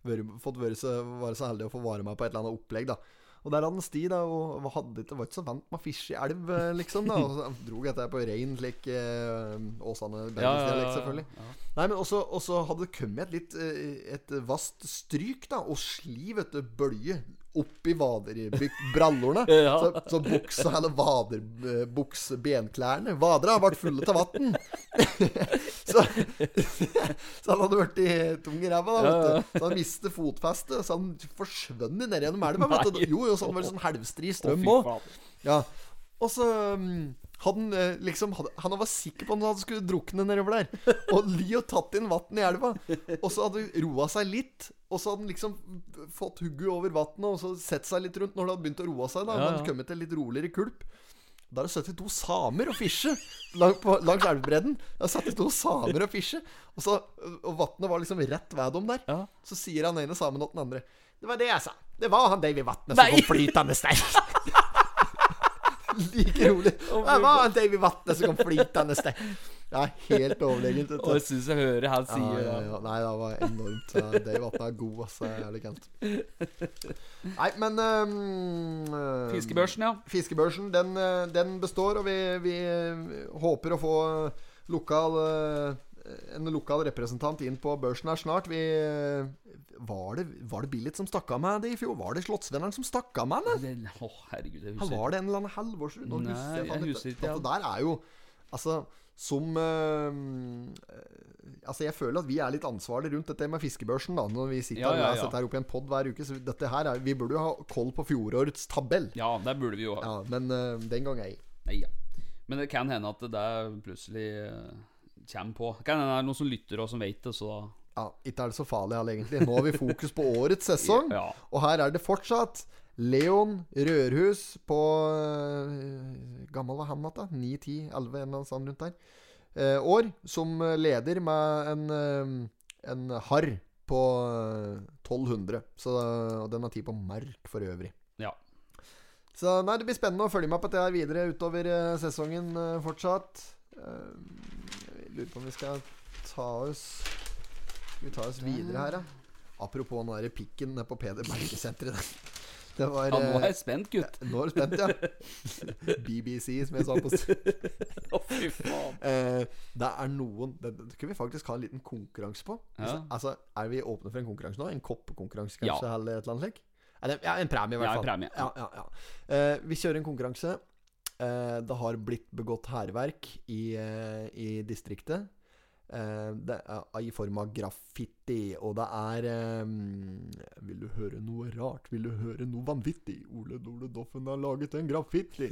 Vært, fått være så, være så heldig å få være med på et eller annet opplegg, da. Og der hadde han sti, da, og hadde ikke, var ikke så vant med å fiske i elv, eh, liksom. da Og så drog dette her på rein, slik eh, Åsane Ja, ja, ja, selvfølgelig. Nei, men også, også hadde det kommet et litt eh, Et vast stryk, da, og sli, vet du, bølge opp i vaderbrallorene. (laughs) Ja. Så, så buksa, eller vaderbukse, benklærne Vadera ble fulle av vann. (laughs) så, så han hadde vært i tung i ræva, da, vet du. Så han mistet fotfestet, så han forsvant ned gjennom elva. Jo, jo, så han var sånn halvstri strøm òg. Ja. Og så um, han eh, liksom Han var sikker på at han skulle drukne nedover der. Og Leo tatt inn vann i elva. Og så hadde han roa seg litt. Og så hadde han liksom fått hugget over vannet og så sett seg litt rundt når det hadde begynt å roe seg. da Ja, ja. kommet til litt roligere kulp. Da er det 72 samer og fisje lang, langs elvebredden. Det er 72 samer og fisje. Og, så, og vannet var liksom rett ved dem der. Ja. Så sier han ene samen til den andre Det var det jeg sa. Det var han Davy Vatnet som kom flytende der. (laughs) (laughs) like rolig. Det var en Davy Vatne som kom flytende steg Det er helt overlegent. Og jeg syns jeg hører han Ja, sier ja, ja. Nei, det var enormt. Davy Vatne er god, altså. Kult. Nei, men um, Fiskebørsen, ja. Fiskebørsen, den, uh, den består, og vi, vi uh, håper å få lokal uh, en lokal representant inn på børsen her snart. Vi, uh, var, det, var det Billit som stakk av med det i fjor? Var det Slottsvenneren som stakk av med det? Det- Å, herregud, jeg husker var det en eller annen Halvorsrud? Nei, husker jeg jeg husker ikke, ja. Der er jo Altså, som øh, Altså, jeg føler at vi er litt ansvarlige rundt dette med fiskebørsen, da. Når vi sitter Ja, ja, ja, og setter her opp i en pod hver uke. Så dette her er, vi burde jo ha koll på fjorårets tabell. Ja, det burde vi jo ha. Ja, men øh, den gang ei. Nei, ja. Men det kan hende at det der plutselig eh, kommer på. Det kan hende det er noen som lytter og som vet det, så da Ja, ikke er det så farlig, all, egentlig. Nå har vi fokus på årets sesong. (laughs) Ja. Og her er det fortsatt Leon Rørhus på uh, Gammel var han igjen, da? 9, 10, 11, en eller annen sånn rundt der. Uh, år, som leder med en, uh, en harr på eh, 1200. Så den har tid på mark for øvrig. ja. Så nei, det blir spennende å følge med på dette her videre utover sesongen fortsatt. Eh, lurer på om vi skal ta oss Skal vi ta oss videre her, da? Apropos den derre pikken nede på Peder Berge-senteret. Det var ja, nå er eh, jeg spent, gutt. Nå er du spent, ja. (laughs) BBC, som jeg sa på Å, fy faen. (laughs) eh, Det er noen Det, det kunne vi faktisk ha en liten konkurranse på. Ja. Altså, Er vi åpne for en konkurranse nå? En koppekonkurranse, Ja. kanskje? Eller et eller annet slik? Ja, en premie, i hvert Ja, en fall. premie. Ja, ja, ja. Eh, vi kjører en konkurranse. Eh, det har blitt begått hærverk i, eh, i distriktet. Eh, I form av graffiti. Og det er Vil du høre noe rart? Vil du høre noe vanvittig? Ole Dole Doffen har laget en graffiti.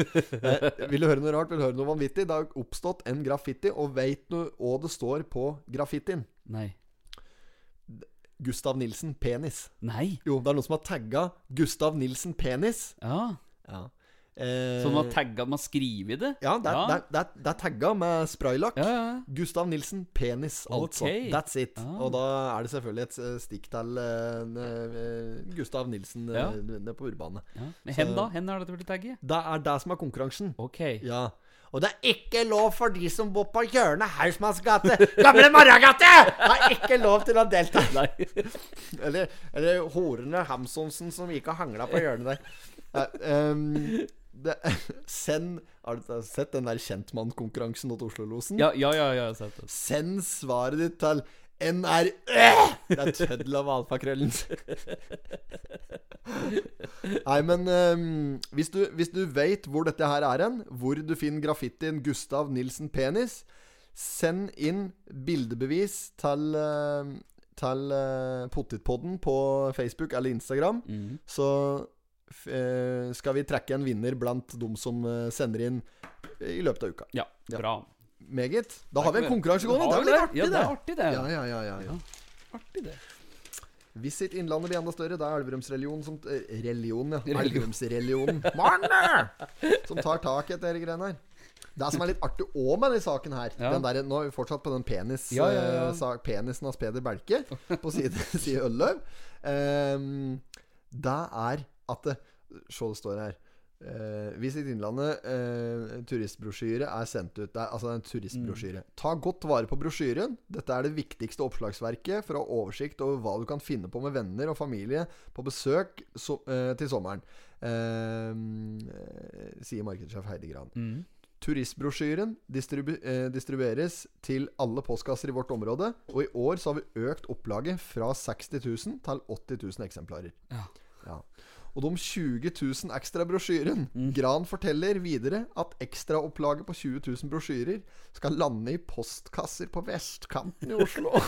(laughs) vil du høre noe rart? Vil du høre noe vanvittig? Det har oppstått en graffiti, og veit du hva det står på graffitien? Nei. Gustav Nilsen penis. Nei? Jo, det er noen som har tagga Gustav Nilsen penis. Ja. Ja. Eh, Så man har tagga de har skrevet det? Ja, det er, Ja. Det, er, det, er, er tagga med spraylakk. Ja, ja. Gustav Nilsen penis, altså. Okay. That's it. Ah. Og da er det selvfølgelig et eh, stikk til eh, eh, Gustav Nilsen Ja. nede på Urbane. Men hen da? Hen har dette blitt tagget? Det er det som er konkurransen. Okay. Ja. Og det er ikke lov for de som bor på hjørnet Hausmanns gate, Gamle Morragate! Det er ikke lov til å delta. (laughs) Eller, eller horene Hamsonsen som gikk og hangla på hjørnet der. Ehm, det, (laughs) send Har du sett den der Kjentmann-konkurransen til Oslo-losen? Ja, ja, ja, ja, jeg har sett det. Send svaret ditt til N øh! Det er tøddel av alfakrøllen. Nei, men um, hvis, du, hvis du vet hvor dette her er hen, hvor du finner graffitien Gustav Nilsen Penis, send inn bildebevis til, uh, til uh, Pottitpodden på Facebook eller Instagram. Så f eh, skal vi trekke en vinner blant de som eh, sender inn i løpet av uka. Ja, bra. Meget. Da har vi en konkurranse gående. Det er litt artig, Ja, det er artig, det. Ja, ja, ja, ja, ja. Artig, det. Visit Innlandet blir enda større. Det er Elverumsreligionen som eh, Religion, ja. Religion. Elverumsreligionen. Som tar tak i dette greiene her. Det som er litt artig òg med denne saken her Ja. den der, Nå er vi fortsatt på den penis, Ja, ja, ja. eh, sak, penisen hans Peder Belke på side, (laughs) side Ølløv. Ehm, det er at det, står her. Uh, Visit Innlandet eh, turistbrosjyre er sendt ut. Det er, altså det er en turistbrosjyre. Ta godt vare på brosjyren. Dette er det viktigste oppslagsverket for å ha oversikt over hva du kan finne på med venner og familie på besøk so eh, til sommeren. Eh, sier markedssjef Heidi Gran. Mm. Turistbrosjyren distribu eh, distribueres til alle postkasser i vårt område. Og i år så har vi økt opplaget fra 60 000 til 80 000 eksemplarer. Ja. Ja. Og de 20 000 ekstra brosjyren Gran forteller videre at ekstraopplaget på 20 000 brosjyrer skal lande i postkasser på vestkanten i Oslo. (laughs)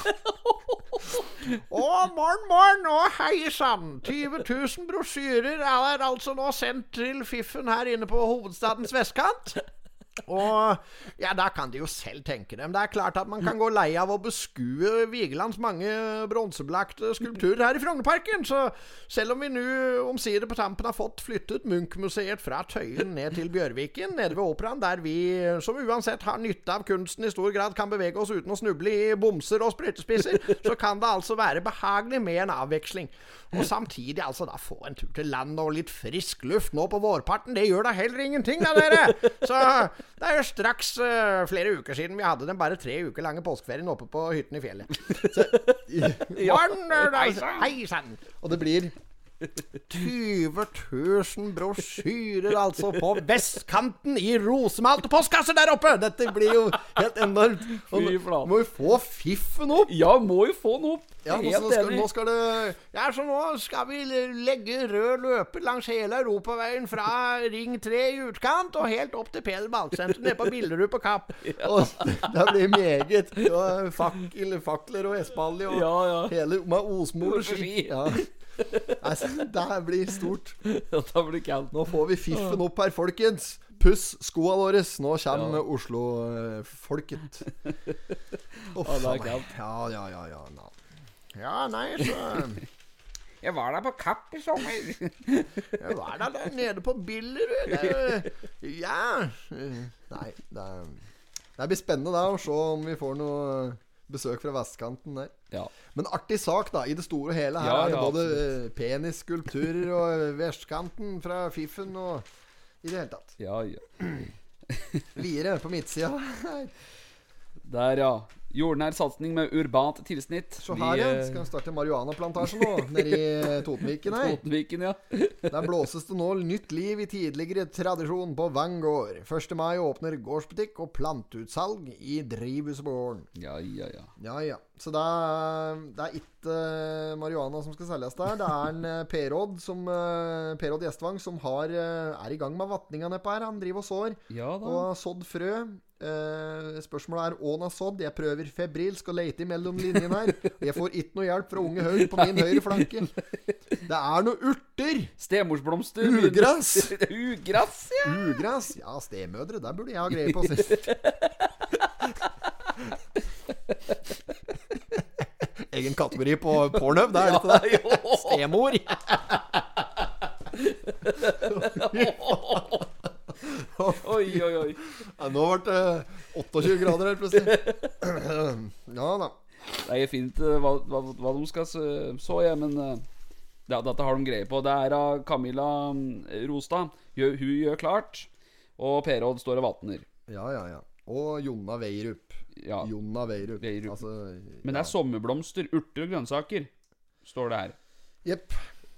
Å, morgen, morgen, og hei sann! 20 000 brosjyrer er altså nå sendt til Fiffen her inne på hovedstadens vestkant. Og ja, da kan de jo selv tenke dem. Det er klart at man kan gå lei av å beskue Vigelands mange bronsebelagte skulpturer her i Frognerparken. Så selv om vi nå omsider på tampen har fått flyttet Munch-museet fra Tøyen ned til Bjørviken, nede ved Operaen, der vi som uansett har nytte av kunsten i stor grad kan bevege oss uten å snuble i bomser og sprøytespisser, så kan det altså være behagelig med en avveksling. Og samtidig altså da få en tur til land og litt frisk luft nå på vårparten. Det gjør da heller ingenting, da, dere. Så det er jo straks uh, flere uker siden vi hadde den bare tre uker lange påskeferien oppe på hytten i fjellet. Så, (laughs) ja. Hei sann! Og det blir 20 000 brosjyrer altså på vestkanten i rosemalte postkasser der oppe! Dette blir jo helt enormt. Fy flate. må jo få fiffen opp. Ja, må jo få den opp. Ja, nå, nå, skal, nå skal det Ja, så nå skal vi legge rød løper langs hele Europaveien fra Ring 3 i utkant og helt opp til Peder Balksenteret nede på Billerud på Kapp. (laughs) Og det blir meget. Og fakler og espalje og Ja, ja. hele med Osmo og. Ski. Ja. Altså, det blir stort. Dette blir kaldt. Nå får vi fiffen opp her, folkens. Puss skoa våre. Nå kommer Oslo-folket. (laughs) Å, Ja, det er kaldt. Ja, ja, ja, ja. Ja, nei, så (laughs) Jeg var der på Kapp i sommer. (laughs) Jeg var der, der nede på Billerud. Ja Nei, det, er, det blir spennende da å se om vi får noe besøk fra vestkanten der. Ja. Men artig sak, da. I det store og hele. Her Ja, er det både eh, penisskulpturer og vestkanten fra Fiffen og i det hele tatt. ja, ja. (clears throat) Videre på midtsida. Der, ja. Jordnær satsing med urbant tilsnitt. Se her, ja. Skal starte marihuanaplantasje nå, (laughs) nede i eh, Totenviken her. Totenviken, ja. (laughs) Der blåses det nå nytt liv i tidligere tradisjon på Vang gård. 1. mai åpner gårdsbutikk og planteutsalg i drivhuset på gården. Ja, ja, ja. Ja, ja. Så det er, det er ikke eh, marihuana som skal selges der. Det er en uh, Per-Odd som Per-Odd Gjestvang som har, eh, er i gang med vatninga nedpå her. Han driver og sår. Ja da. Og har sådd frø. Eh, spørsmålet er har sådd. Jeg prøver febrilsk å lete mellom linjene her. Og jeg får ikke noe hjelp fra unge Haug på min høyre flanke. Det er noe urter! Stemorsblomster. Ugress. (laughs) Ugress, ja. Ugress. Ja, stemødre. Der burde jeg ha greie på sist. (laughs) Egen kategori på Pornhub, det er det ikke det? Stemor. (laughs) (laughs) Oi, oi, oi. Ja, nå ble det 28 grader her plutselig. (clears throat) Ja da. Det er fint eh, hva, hva, hva de skal så, så jeg, men eh, ja, dette har de greie på. Det er av Camilla Rostad. Hun gjør klart. Og Per Odd står og vatner. Ja, ja, ja. Og Jonna Veirup. Ja. Jonna Veirup. Veirup. Altså, Men det er sommerblomster, urter og grønnsaker, står det her. Jepp.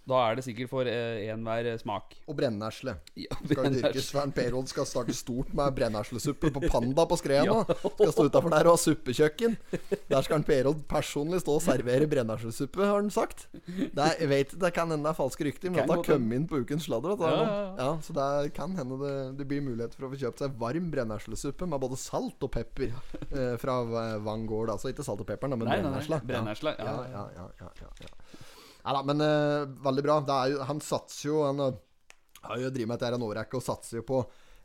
Da er det sikkert for eh, enhver smak. Og brennesle. Ja, Skal dyrkes. dyrke Svern Perold skal starte stort med brenneslesuppe på Panda på Skreia nå. Skal stå utafor der og ha suppekjøkken. Der skal han Perold personlig stå og servere brenneslesuppe, har han sagt. Det er, jeg vet det kan hende det er falske rykter, men det har kommet inn på ukens sladder. er Ja, ja, ja. Så det kan hende det, det blir mulighet for å få kjøpt seg varm brenneslesuppe med både salt og pepper eh, fra eh, Vang gård. Altså ikke salt og pepper, men brennesle. Ja, ja, ja, ja, ja. Nei da, men uh, veldig bra. Jo, han satser jo Han eh, har jo drevet med dette en årrekke og satser jo på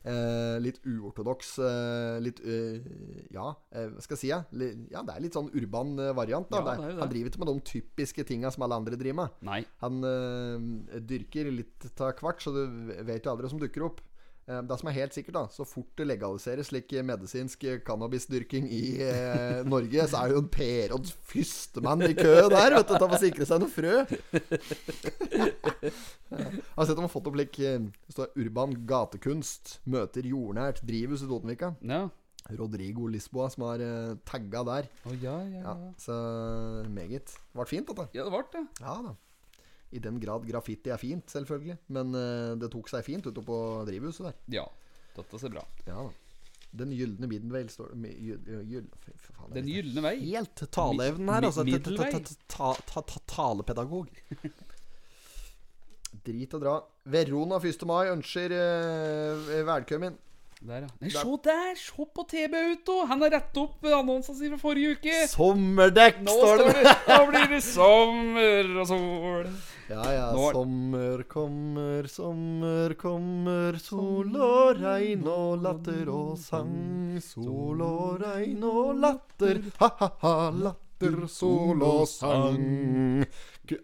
eh, litt uortodoks eh, Litt Ja, hva skal jeg si? Ja? Li, ja, det er litt sånn urban variant. Da. Ja, Det det. Han driver ikke med de typiske tinga som alle andre driver med. Nei. Han dyrker litt av hvert, så du vet jo aldri hva som dukker opp. Eh, Det som er helt sikkert, da så fort det legaliseres slik medisinsk cannabisdyrking i eh, Norge, så er jo en Perodd fyrstemann i kø der, vet du, til å sikre seg noe frø. Jeg (laughs) har sett de har fått opp lik Det står 'Urban gatekunst møter jordnært drivhus i Totenvika'. Ja. Rodrigo Lisboa som har eh, tagga der. Oh, ja, ja, Ja, ja. så meget. Det ble fint, dette. Ja, det ble det. Ja da. I den grad graffiti er fint, selvfølgelig. Men eh, det tok seg fint ute på drivhuset der. Ja. Dette ser bra. Ja da. Den gylne middelvei står Den gylne vei. Helt taleevnen her, altså. Talepedagog. Drit og dra. Verona 1. mai ønsker eh, velkommen. Der, ja. Nei, se der! Se på TB Auto! Han har rettet opp annonsen sin fra forrige uke. Sommerdekk, Nå står det Nå blir det sommer og sol. Ja, ja. Nå- Sommer kommer, sommer kommer, sol og regn og latter og sang. Sol og regn og latter, ha-ha-ha, latter, sol og sang.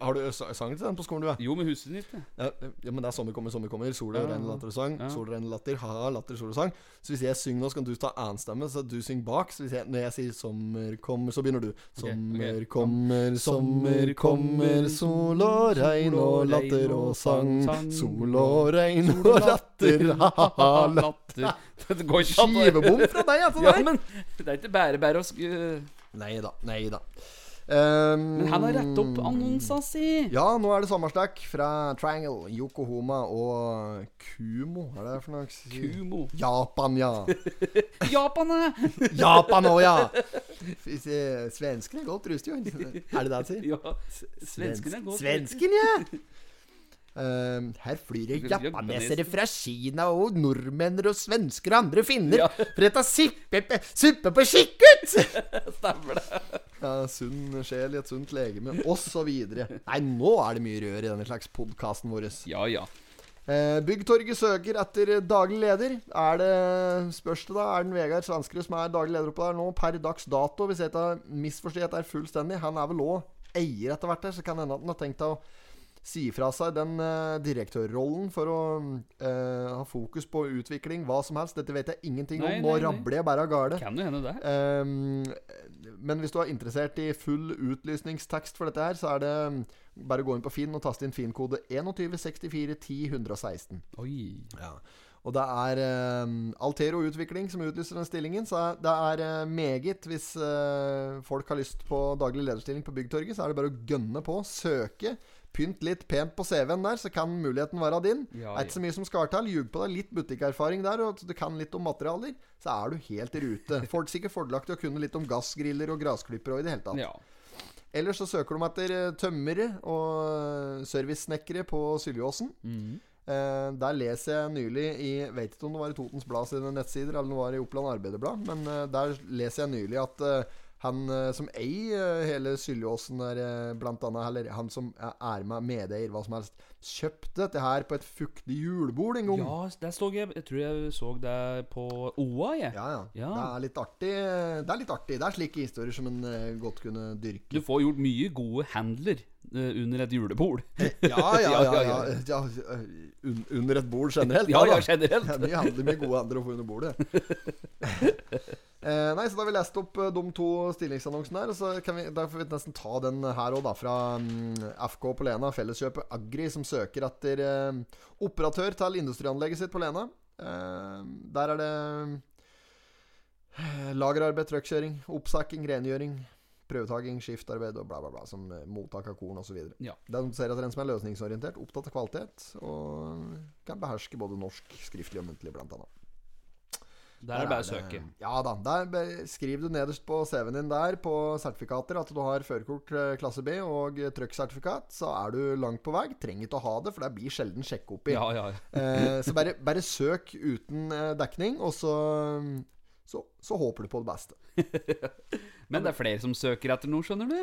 Har du sang til den på skolen, du? er? Jo, med huset ditt. ja. Ja, men det er sommer kommer, sommer kommer. Sol Ja, regn latter og sang. ja. Sol regn latter, ha-ha, latter, sol og sang. Så hvis jeg synger nå, så kan du ta annenstemme, så du synger bak. Så hvis jeg, når jeg sier sommer kommer, så begynner du. Sommer okay. kommer, sommer kommer, sol og regn og latter og sang. Sol og regn og latter, ha-ha-ha, latter. Det går Skivebom fra deg, altså. Ja, men det er ikke bare bare å. Nei da, nei da. Um, Men han har rett opp annonsa si. Ja, nå er det sommerstakk fra Triangle, Yokohoma og Kumo. Er det for noe? Kumo. Japan, ja. (laughs) Japan, ja. (laughs) Japan òg, ja. Svenskene er godt rustet, jo. Er det det han sier? ja. Svenskene er godt. Svensken, ja. (laughs) Ehm, her flyr det japanesere fra Kina og nordmenn og svensker og andre finner Ja. for å ta sippe, suppe på kikkert! Stemmer det. Ja, sunn sjel i et sunt legeme, osv. Nei, nå er det mye rør i denne slags podkasten vår. Ja, ja. Eh, Byggtorget søker etter daglig leder. Er det Spørs det, da? Er den Vegard Svanskerud som er daglig leder oppe der nå, per dags dato? Hvis jeg ikke har misforstått dette fullstendig. Han er vel òg eier etter hvert, her, så kan hende at han har tenkt å si fra seg den uh, direktørrollen for å uh, ha fokus på utvikling, hva som helst. Dette vet jeg ingenting Nei, om. Nå rabler jeg bare av gårde. Kan jo hende det. Ehm, men hvis du er interessert i full utlysningstekst for dette her, så er det mm, bare å gå inn på Finn og taste inn Finn-kode 2164 10 116. Oi. Ja. Og det er uh, Altero Utvikling som utlyser den stillingen. Så det er uh, meget Hvis uh, folk har lyst på daglig lederstilling på Byggtorget, så er det bare å gønne på. Søke. Pynt litt pent på CV-en der, så kan muligheten være din. Ja, er ikke så mye som skal til. Ljug på deg litt butikkerfaring der, og du kan litt om materialer, så er du helt i rute. (laughs) Folk sikkert fordelaktig å kunne litt om gassgriller og grasklipper og i det hele tatt. Ja. Ellers så søker de etter eh, tømmere og eh, servicesnekkere på Syljåsen. Mhm. Eh, der leser jeg nylig i Vet ikke om det var i Totens Blad sine nettsider, eller om det var i Oppland Arbeiderblad, men eh, der leser jeg nylig at eh, han eh, som eier eh, hele Syljåsen der, eh, blant annet, eller han som er- med medeier, hva som helst, kjøpte dette her på et fuktig julebord en gang. ja, der så jeg Jeg tror jeg så det på OA, jeg. Ja, ja. Ja. Det er litt artig. Det er litt artig. Det er slike historier som en eh, godt kunne dyrke. Du får gjort mye gode handler eh, under et julebord. (laughs) (laughs) Ja, ja, ja. Ja. Un under et bord generelt. (laughs) Ja, ja, generelt. Det er mye handler med gode handler å få under bordet. eh, nei, så da har vi lest opp eh, de to stillingsannonsene her. Så kan vi, da får vi nesten ta den her òg, da. Fra um, FK på Lena, Felleskjøpet Agri, som søker etter eh, operatør til industrianlegget sitt på Lena. Eh, der er det eh, lagerarbeid, truckkjøring, oppsakking, rengjøring. prøvetaking, skiftarbeid og bla, bla, bla. Som mottak av korn osv. Ja. De ser etter en som er løsningsorientert, opptatt av kvalitet, og kan beherske både norsk, skriftlig og muntlig, blant annet. Der er det bare å søke. Ja da. Der skriv du nederst på CV-en din der på sertifikater at du har førerkort eh, klasse B og trucksertifikat, så er du langt på vei. Trenger ikke å ha det, for det blir sjelden sjekk oppi. Ja, ja, ja. (laughs) Eh, så bare, bare søk uten eh, dekning, og så, så Så håper du på det beste. (laughs) Men det er flere som søker etter noe, skjønner du.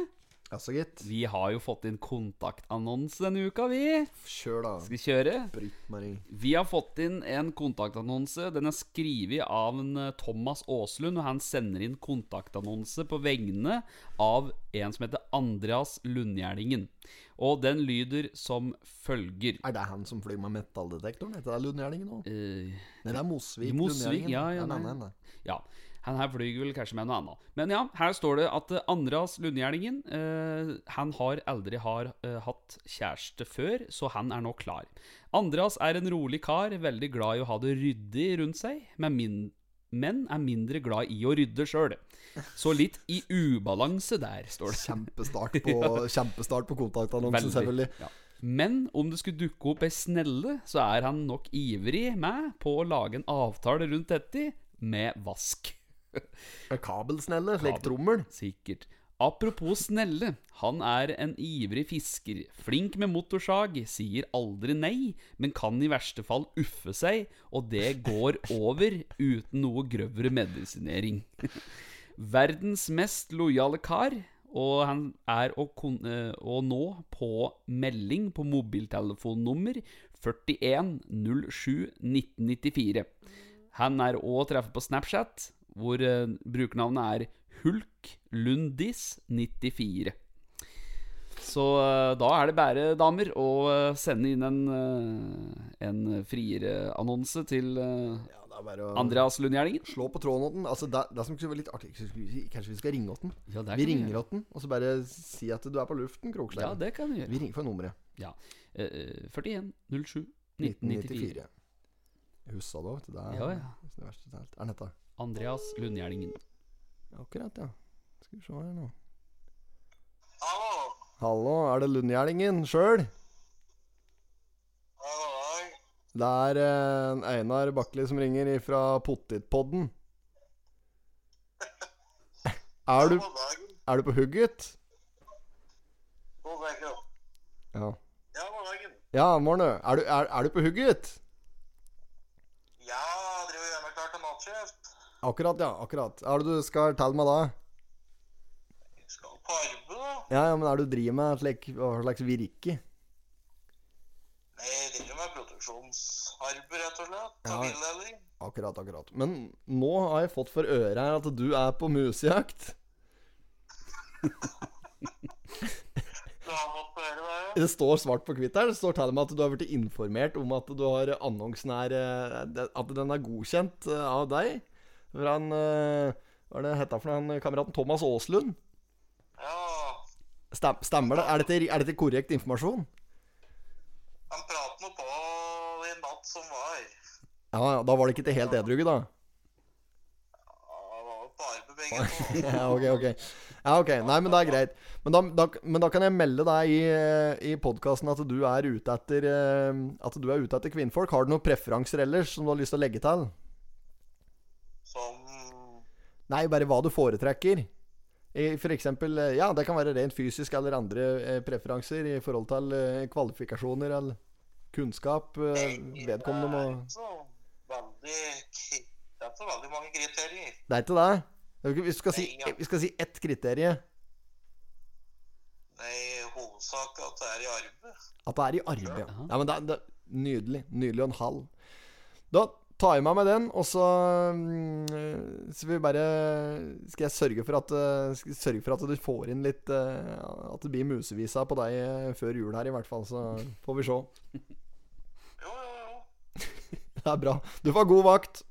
Jaså, gitt. Vi har jo fått inn kontaktannonse denne uka, vi. Kjør, da. Skal vi kjøre? Britt-Marie. Vi har fått inn en kontaktannonse. Den er skrevet av en eh, Thomas Aaslund, og han sender inn kontaktannonse på vegne av en som heter Andreas Lundgjerdingen. Og den lyder som følger Er det han som flyr med metalldetektoren? Heter det Lundgjerdingen nå? Eh, Nei, det er Mosvik. Mosvik, ja, ja, nei. Nei, nei. Ja, han her flyr vel kanskje med noe annet. Men ja, her står det at eh, Andreas Lundgjerdingen eh, Han har aldri har eh, hatt kjæreste før, så han er nå klar. Andreas er en rolig kar, veldig glad i å ha det ryddig rundt seg, men, min, men er mindre glad i å rydde sjøl. Så litt i ubalanse der, står det. (laughs) Kjempestart på, kjempestart på kontaktannonsen, selvfølgelig. Ja. Men om det skulle dukke opp ei snelle, så er han nok ivrig med på å lage en avtale rundt dette med vask. (laughs) Kabelsnelle, slik Kabel. trommel. Sikkert. Apropos snelle, han er en ivrig fisker. Flink med motorsag, sier aldri nei, men kan i verste fall uffe seg, og det går (laughs) over uten noe grøvere medisinering. (laughs) Verdens mest lojale kar, og han er å, eh, nå på melding på mobiltelefonnummer 4107 1994. Han er òg å treffe på Snapchat, hvor eh, brukernavnet er hulklundis94. Så eh, da er det bare, damer, å eh, sende inn en, eh, en friere annonse til eh, Ja, det er bare å Andreas Lundgjerdingen. slå på tråden åt den. Altså, det, det som skulle være litt artig vi- Kanskje vi skal ringe åt den? Ja, det Vi kan vi ringer åt den, og så bare si at du er på luften. Ja, det kan vi gjøre. Vi ringer for nummeret. Ja. Eh, 41 07 1994. 1994. Huska du, vet du. Det er Ja, ja. det verste av alt. Er den dette? Andreas Lundgjerdingen. Akkurat, ja. Skal vi se her nå. Hallo. Hallo, er det Lundgjerdingen sjøl? Det er eh, Einar Bakkeli som ringer fra Pottitpodden. (laughs) Er du, er du på hugget? Ja. Ja, god dagen. Ja, morgen. Er du, er, er du på hugget? Ja, driver og gjør meg klar til nattskift. Akkurat, ja. akkurat Er det du skal telle meg da? Jeg skal på arbeid, da. Ja, ja, men er det du driver med slik, hva slags virke? Nei, jeg driver med produksjonsarbeid, rett og slett. Ja. Bildeling. Akkurat, akkurat. Men nå har jeg fått for øre her at du er på musejakt. (laughs) Du har fått øret, det, ja? Det står svart på hvitt her. Det står til og med at du har blitt informert om at du har annonsen er eh, At den er godkjent eh, av deg. Fra han eh, Hva er det hetta for? Han kameraten Thomas Aaslund. Ja, Stem, stemmer det? Er dette, er dette korrekt informasjon? han pratet noe på i natt som var. Ja, da var det ikke til helt edruge, da. Ja, (laughs) ok, ok. Ja, ok. Nei, men det er greit. Men da, da, men da kan jeg melde deg i, eh, i podkasten at du er ute etter eh, At du er ute etter kvinnfolk. Har du noen preferanser ellers som du har lyst til å legge til? Nei, bare hva du foretrekker. For eksempel, eh, ja, det kan være rent fysisk eller andre eh, preferanser i forhold til eh, kvalifikasjoner eller kunnskap vedkommende må Det er ikke så veldig mange kriterier. Det er ikke det? Vi skal si, vi skal si ett kriterium. Nei, hovedsak at det er i arbeid. At det er i arbeid. Ja, ja men det, er- det, er Nydelig. Nydelig og en halv. Da tar meg med den, og så mm, Så vi bare Skal jeg sørge for at eh, sørge for at du får inn litt eh, At det blir musevisa på deg eh, før jul her, i hvert fall. Så får vi se. Jo, jo, jo. (laughs) Det er bra. Du får god vakt.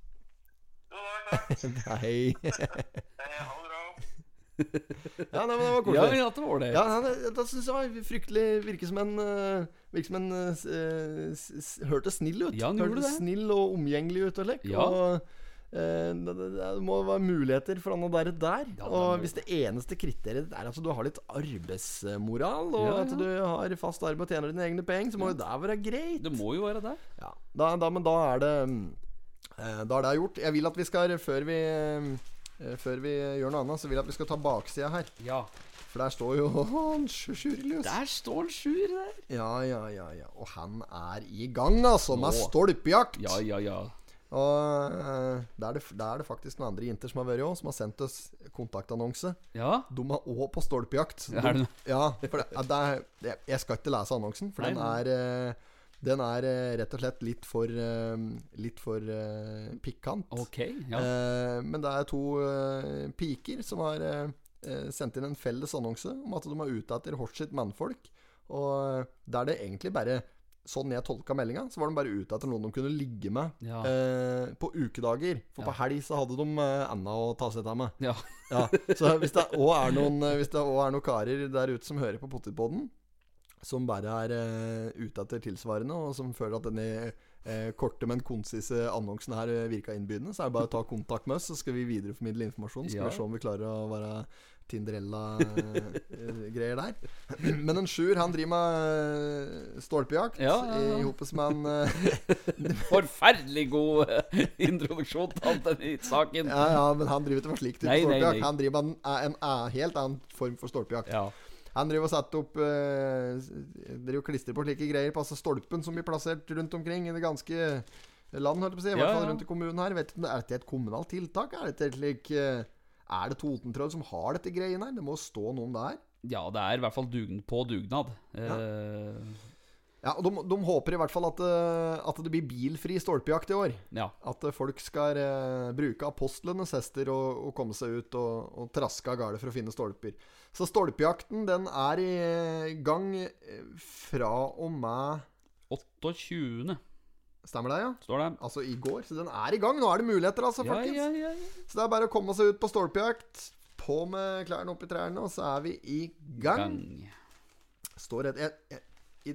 God vakt. (laughs) Hei. (laughs) Ja, nei, men det var Ja, koselig. ja, det var det. Ja, nei, det, det syns jeg var fryktelig Virker som en uh, Virker som en uh, s- Hørtes snill ut. Ja, han gjorde Hørtes snill og omgjengelig ut og lekk. Ja. Og eh, det, det, det må være muligheter for han og der. der. Ja, og hvis det eneste kriteriet er at du har litt arbeidsmoral, og Ja, at du har fast arbeid og tjener dine egne penger, så må jo det være greit. Det må jo være det. Ja, da, da, men da er det eh, Da er det gjort. Jeg vil at vi skal, før vi eh, Før vi gjør noe annet, så vil jeg at vi skal ta baksida her. Ja. For der står jo han Sjurilius. Der står han sjur der. Ja, ja, ja, ja. Og han er i gang, altså, med stolpejakt. Ja, ja, ja. Og eh, da er, det, er det faktisk noen andre jenter som har vært òg, som har sendt oss kontaktannonse. Ja, De er òg på stolpejakt. Ja, er det De- ja, for det, det er, jeg- skal ikke lese annonsen, for Nei, den er eh, Den er eh, rett og slett litt for eh, Litt for eh, pikant. ok. Ja. Men det er to piker som har sendt inn en felles annonse om at de er ute etter sitt mannfolk. Og der det egentlig bare Sånn jeg tolka meldinga, så var de bare ute etter noen de kunne ligge med Ja. eh, på ukedager. For på helg så hadde de eh, enda å ta seg av med. ja. Ja, så hvis det (laughs) òg er er noen karer der ute som hører på Potetpodden, som bare er uh, ute etter tilsvarende, og som føler at denne uh, korte, men konsise annonsen her eh, virka innbydende, så er det bare å ta kontakt med oss, så skal vi videreformidle informasjon. Så skal Ja. vi se om vi klarer å være Tinderella-greier der. (clears throat) Men en sjuer, han driver med eh, stolpejakt Ja, ja, i hopet med en eh, (laughs) Forferdelig god eh, introduksjon til den saken. Ja, ja, men han driver ikke med slik type stolpejakt. Han driver med en, en, en helt annen form for stolpejakt. Ja. Han driver og setter opp eh, Driver og klistrer på slike greier på altså stolpen som blir plassert rundt omkring i det ganske land, holdt jeg på å si. I Ja, hvert fall rundt i kommunen her. Vet du, det Er dette et kommunalt tiltak? Er dette slik eh, Er det Totentråd som har dette greiene her? Det må stå noe om det her. ja, det er i hvert fall dugn på dugnad. Eh, Ja, og de, de håper i hvert fall at, eh, at det blir bilfri stolpejakt i år. ja. At folk skal uh, bruke apostlenes hester og, og komme seg ut og, og traske av gårde for å finne stolper. Så stolpejakten den er i gang eh, fra og med 28. Stemmer det, ja? står det. Altså i går. Så den er i gang. Nå er det muligheter, altså, Ja, folkens. ja, ja, ja. Så det er bare å komme seg ut på stolpejakt. På med klærne oppi trærne, og så er vi i gang. Gang. Står et, jeg, jeg, i,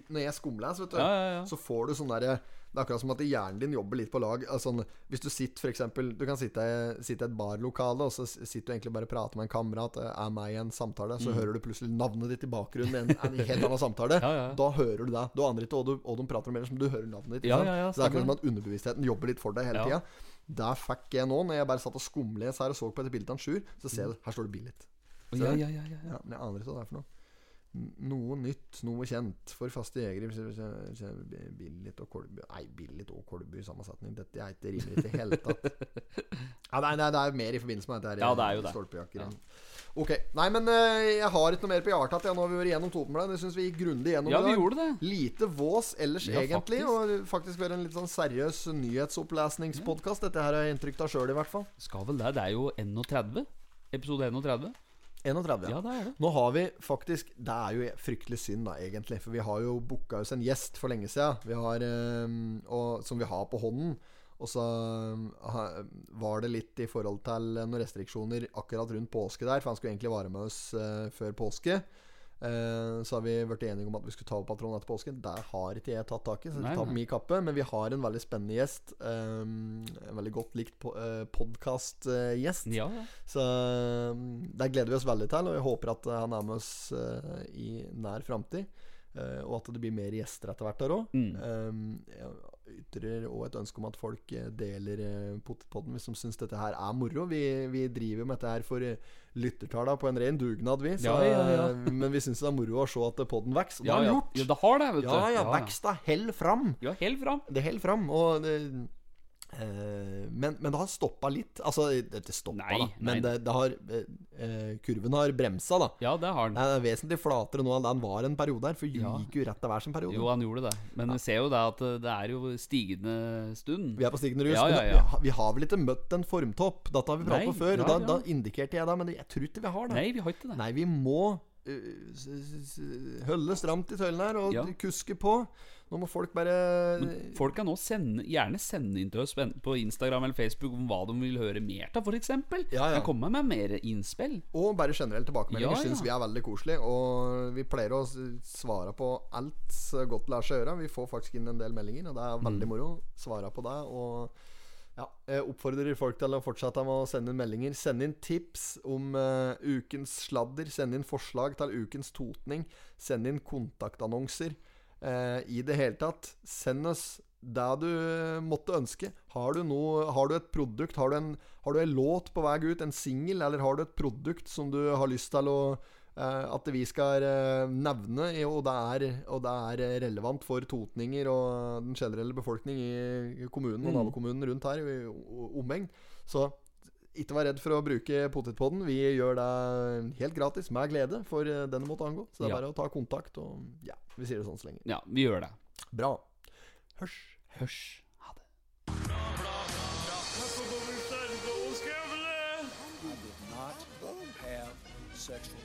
Når jeg skumleser, vet du, Ja, ja, så får du sånn derre Det er akkurat som at hjernen din jobber litt på lag. Altså, hvis du sitter for eksempel Du kan sitte, i et barlokale, og så sitter du egentlig bare og prater med en kamerat, eh, er meg i en samtale, så hører du plutselig navnet ditt i bakgrunnen i en, helt annen (laughs) samtale. Mm. Ja, ja. Da hører du det. Du aner ikke hva, de prater om ellers, men du hører navnet ditt. Ja, så det er akkurat som at underbevisstheten jobber litt for deg hele Ja. tida. Der fikk jeg nå, når jeg bare satt og skumles her og så på et bilde av en Sjur, så ser jeg her står det Billit. Ja, ja, ja, ja, ja. Ja, men jeg aner ikke hva det er for noe. Noe nytt, noe kjent for faste jegere. Billit og Kolbu Nei, Billit og Kolbu i sammensetning. Dette er ikke rimelig i det hele tatt. (laughs) Ja, nei, nei, det er mer i forbindelse med dette her Ja, det er jo det. stolpejakker. Ja. Ok. Nei, men eh, jeg har ikke noe mer på hjertet. Ja, nå har vi vært gjennom Totenbladet. Det syns vi gikk grundig gjennom Ja, i vi gjorde det. Lite vås ellers, Ja, egentlig. faktisk. Og faktisk vært en litt sånn seriøs nyhetsopplesningspodkast. Dette her har jeg inntrykk av sjøl, i hvert fall. Skal vel det. Det er jo 31. Episode 31. 31, Ja, det er det. Nå har vi faktisk Det er jo fryktelig synd, da, egentlig. For vi har jo booka oss en gjest for lenge siden. Vi har, eh, og, som vi har på hånden. Og så eh, var det litt i forhold til noen restriksjoner akkurat rundt påske der. For han skulle egentlig være med oss eh, før påske. Eh, så har vi vært enige om at vi skulle ta opp patronen etter påsken. Der har ikke jeg tatt tak i, så jeg tar min kappe. Men vi har en veldig spennende gjest. eh, en veldig godt likt po uh, podkastgjest. Ja. Så um, det gleder vi oss veldig til, og jeg håper at han er med oss uh, i nær framtid. Uh, og at det blir mer gjester etter hvert der òg. Mm. Um, ytrer òg et ønske om at folk uh, deler uh, hvis de syns dette her er moro. Vi, vi driver med dette her for lyttertallene på en ren dugnad, vi. Så, Ja, ja, ja. men vi syns det er moro å se at podden vokser. Og det Ja, har den gjort. ja, det har det, vet du. Ja, ja, veksta hell fram. Ja, hell fram. Det held fram. Og det, eh, men, men det har stoppa litt. Altså, det, stoppa, Nei, da. Men det, det har eh, eh, Kurven har bremsa, da. Ja, det har den. Det er vesentlig flatere nå enn den var en periode her. For Ja. gikk jo rett til hver sin periode. Jo, han gjorde det. Men vi ser jo det at eh, det er jo stigende stund. Vi er på stigende rus. Ja, ja, ja. Vi, har, vel ikke møtt en formtopp? Dette har vi pratet om før. ja, da, ja. da indikerte jeg det, men jeg tror ikke vi har det. Nei, vi har ikke det. Nei, vi må holde stramt i tøylene her og Ja. kuske på. Nå må folk bare Folk kan nå sende, gjerne sende inn til oss på- Instagram eller Facebook om hva de vil høre mer av, f.eks. Ja, ja. Komme med mer innspill. Og bare generelt tilbakemeldinger Ja, ja. syns vi er veldig koselig. Og vi pleier å svare på alt så godt lar seg gjøre. Vi får faktisk inn en del meldinger, og det er Mm. veldig moro. Svare på det. Og Ja, jeg oppfordrer folk til å fortsette med å sende inn meldinger. Send inn tips om uh, ukens sladder. Send inn forslag til ukens totning. Send inn kontaktannonser. Uh, I det hele tatt, send oss det du måtte ønske. Har du, noe, har du et produkt, har du, en, har du en låt på vei ut, en singel, eller har du et produkt som du har lyst til å at vi skal eh, nevne, og det, er, og det er eh, relevant for totninger og den generelle befolkning i kommunen og Mm. nabokommunen rundt her, i omegn. Så ikke vær redd for å bruke potetpodden. Vi gjør det helt gratis, med glede, for eh, den det måtte angå. Så det er Ja. bare å ta kontakt, og ja, vi sier det sånn så lenge. Ja, vi gjør det. Bra. Hørs. Hørs. Ha det. Sexual